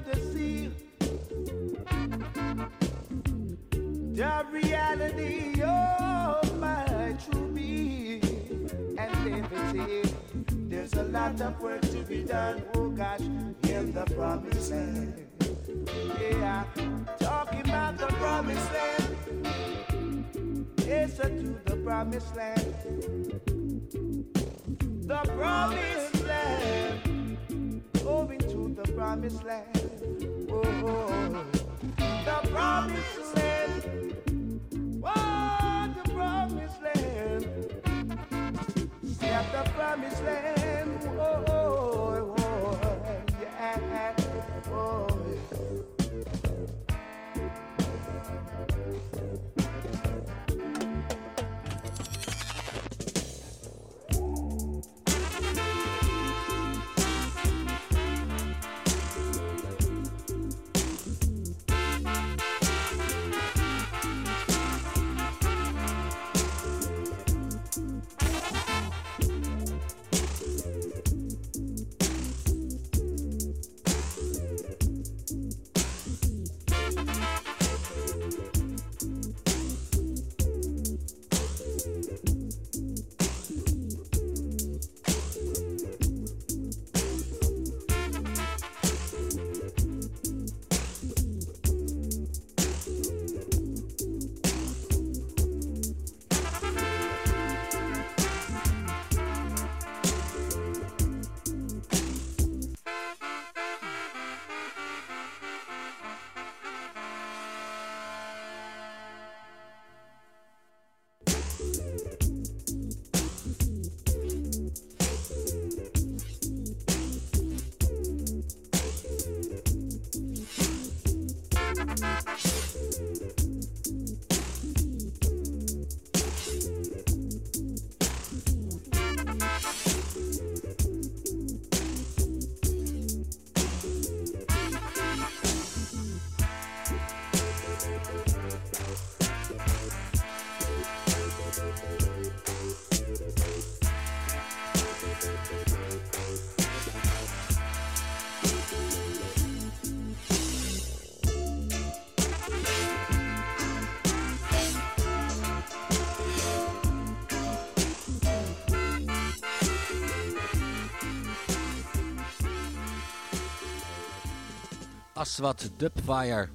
I the reality of my true being. And liberty. there's a lot of work to be done, oh gosh, in the promised land. Yeah, talking about the promised land. Yes, to the promised land. The promised land. The promised land. Oh, oh, oh. the promised land. Oh, the promised land. Yeah, the promised land. Aswat Dubfire.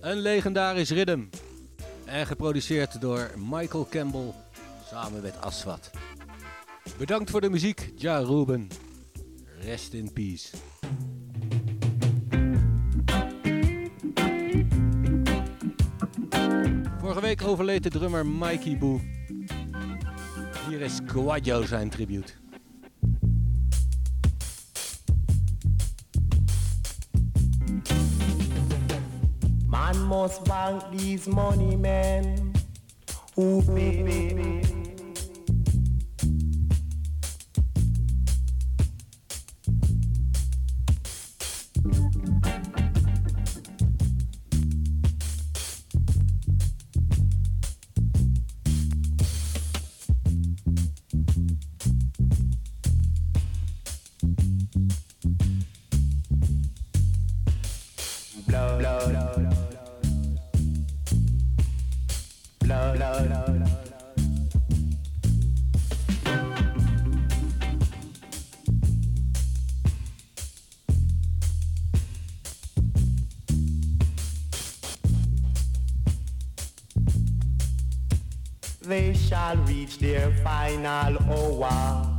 Een legendarisch rhythm. En geproduceerd door Michael Campbell samen met Aswat. Bedankt voor de muziek, Ja Ruben. Rest in peace. Vorige week overleed de drummer Mikey Boo. Hier is Quadjo zijn tribute. Man must bank these money men who pay. Blood, blood, blood, their final hour.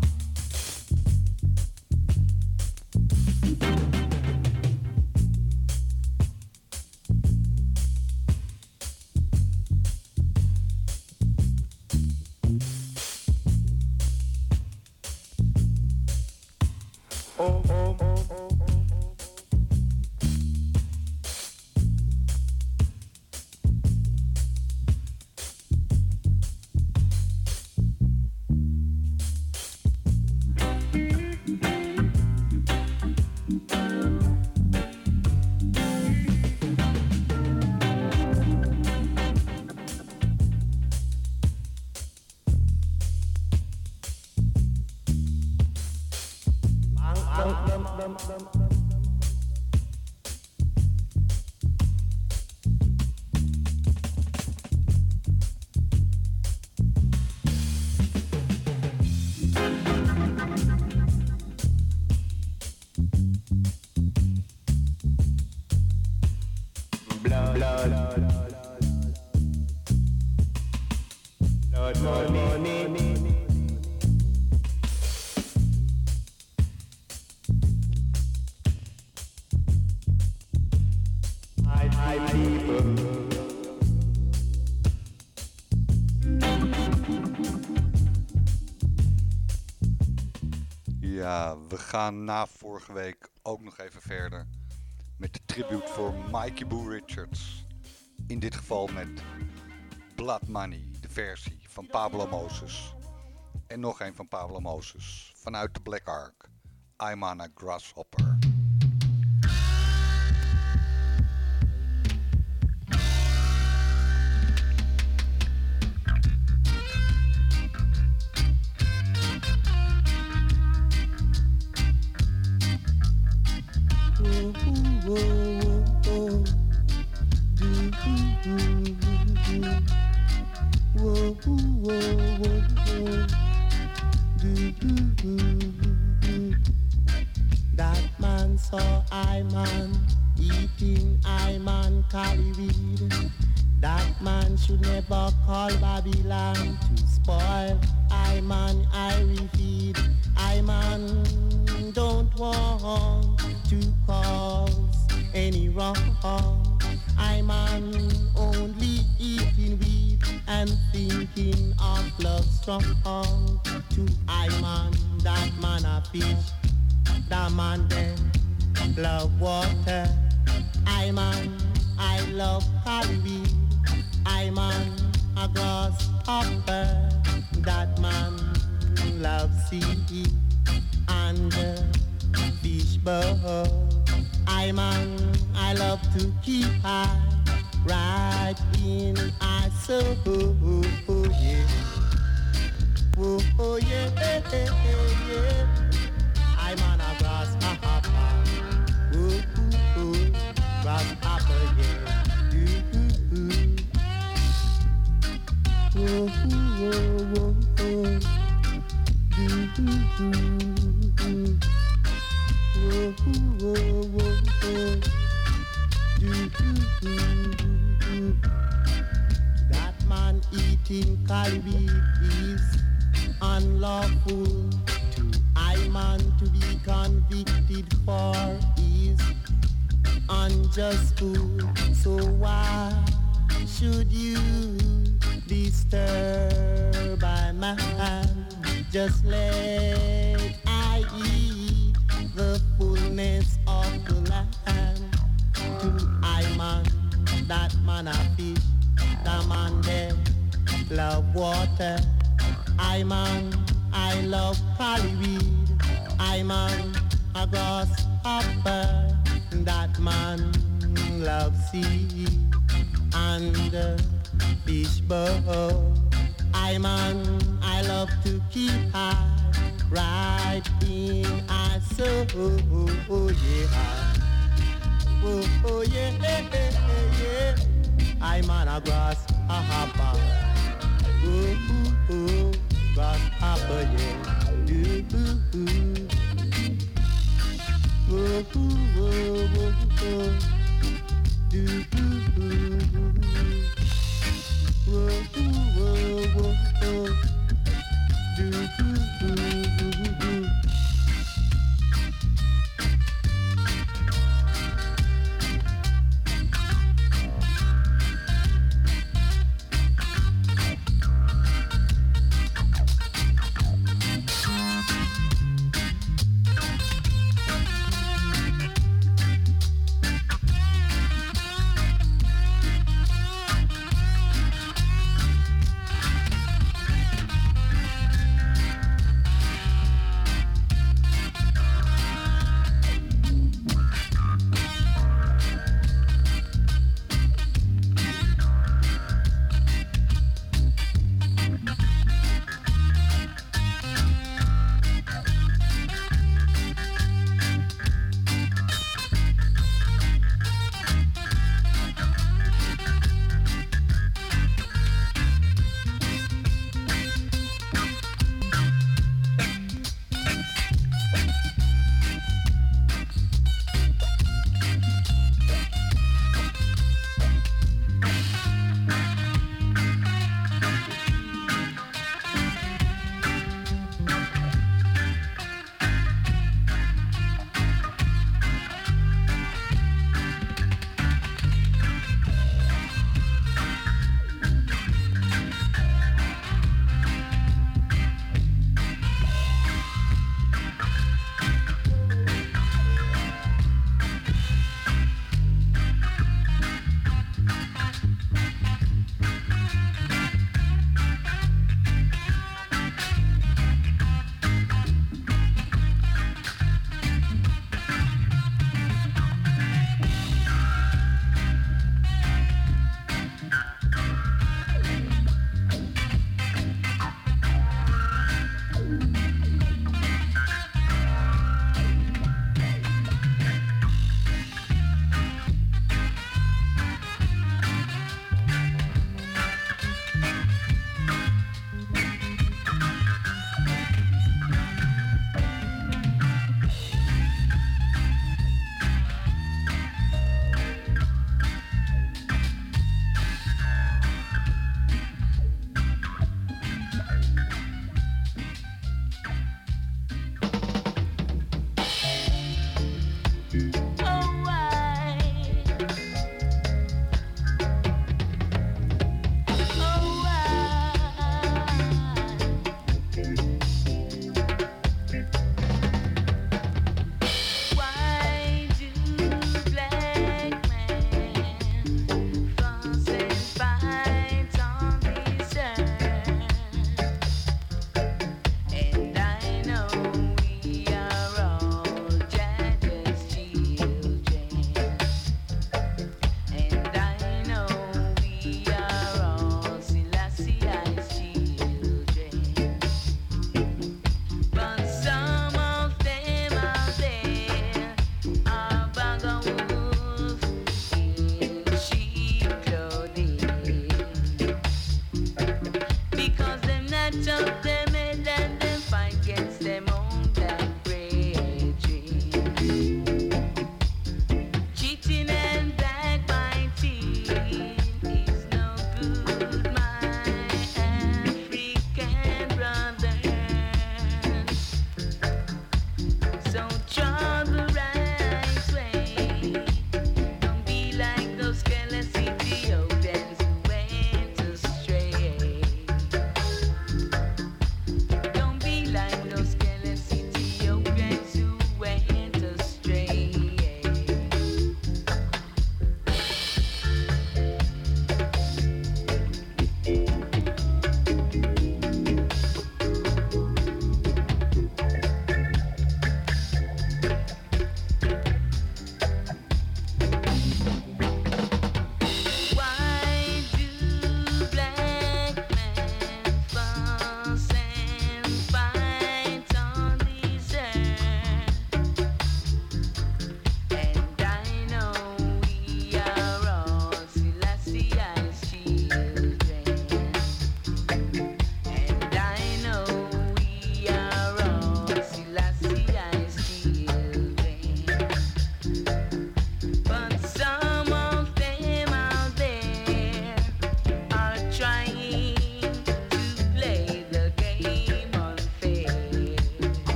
we gaan na vorige week ook nog even verder met de tribute voor Mikey Boo Richards. In dit geval met Blood Money, de versie van Pablo Moses. En nog een van Pablo Moses vanuit de Black Ark. I'm on a grasshopper.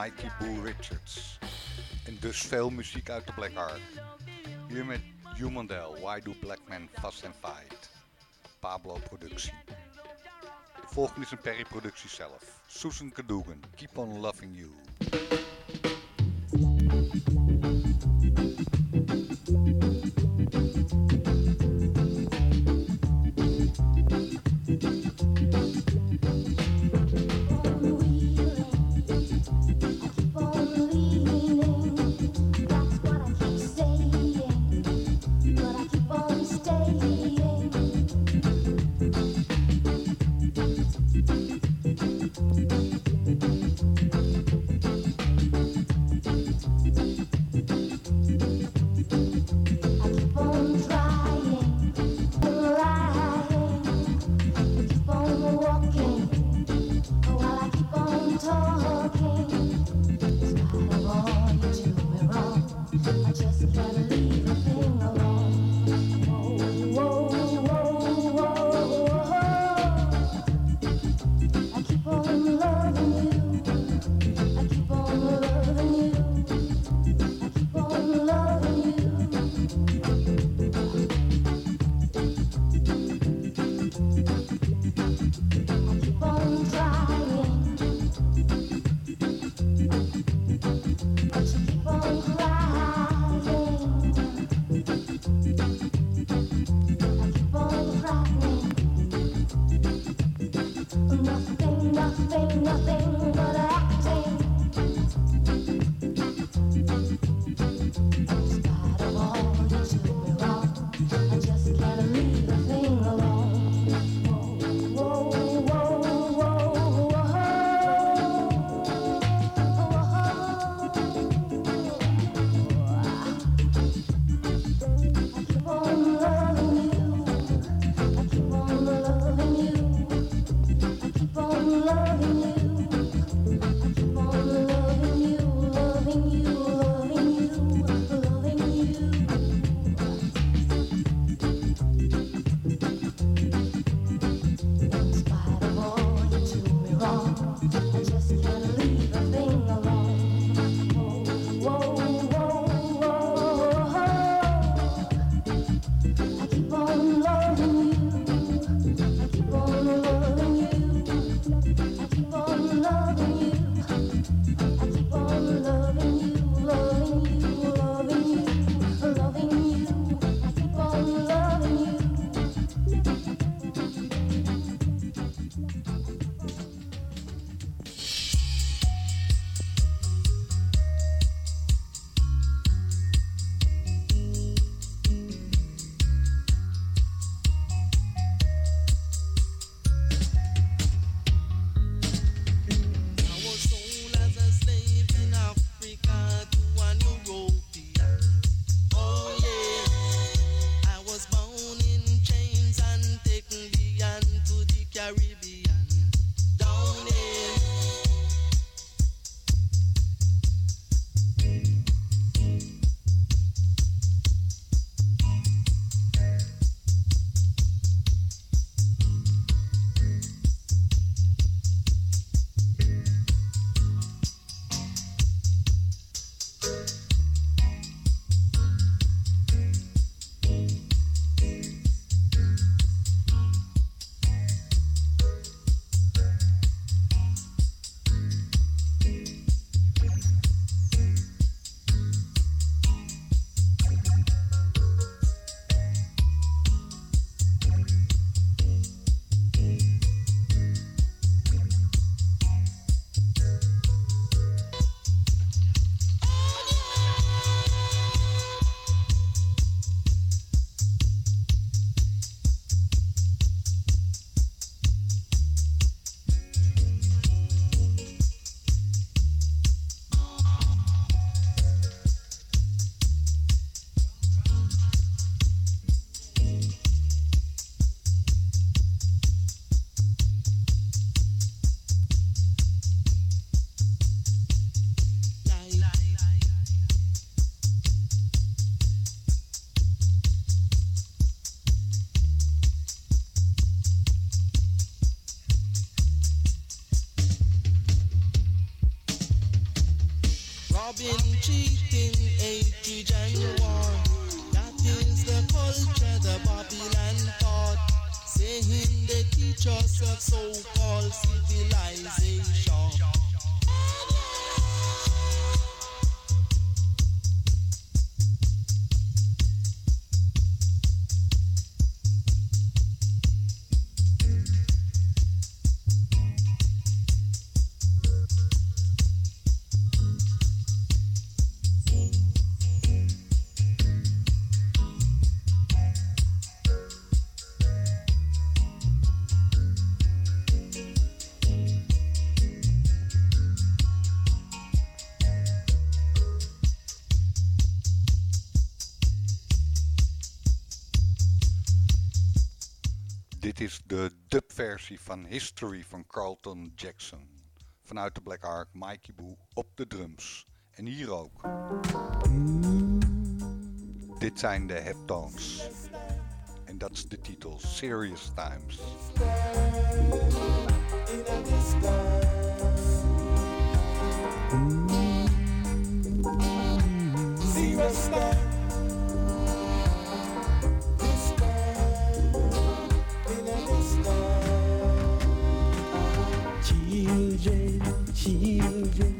Mikey Boo Richards. En dus veel muziek uit de Black Heart. Hier met Humandel, Why Do Black Men Fast and Fight? Pablo productie. De volgende is een Perry productie zelf. Susan Cadogan, Keep On Loving You. I just van History van Carlton Jackson. Vanuit de Black Ark, Mikey Boo op de drums. En hier ook. Dit zijn de heptones. En dat is de titel, Serious Times. you.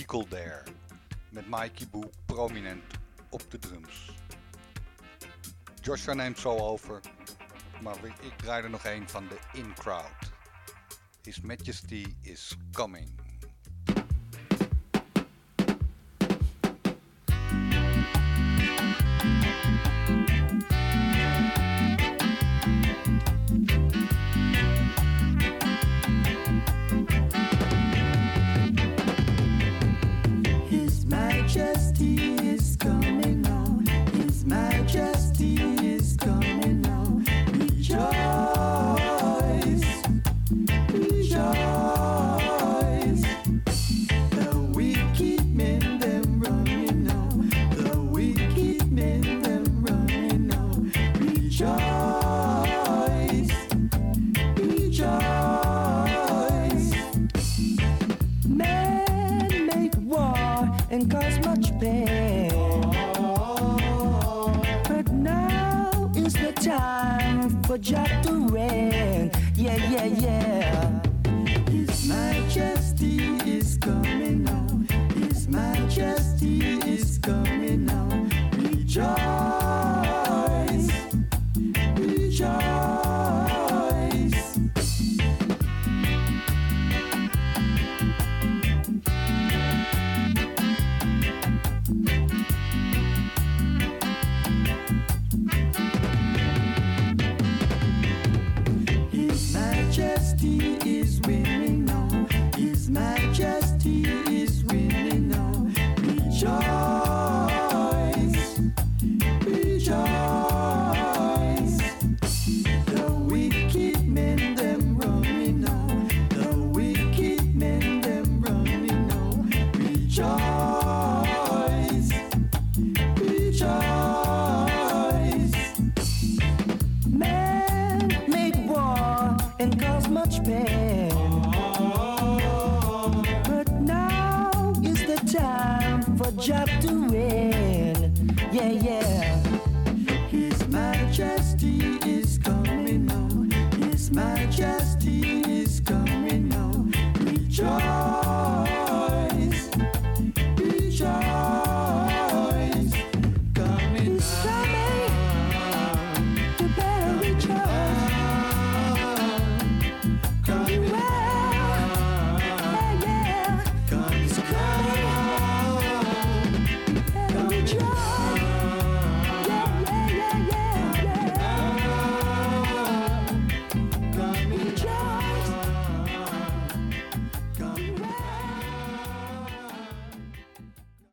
Eagle Dare. Met Mikey Boo prominent op de drums. Joshua neemt zo over, maar ik draai er nog een van de In Crowd. His Majesty is coming.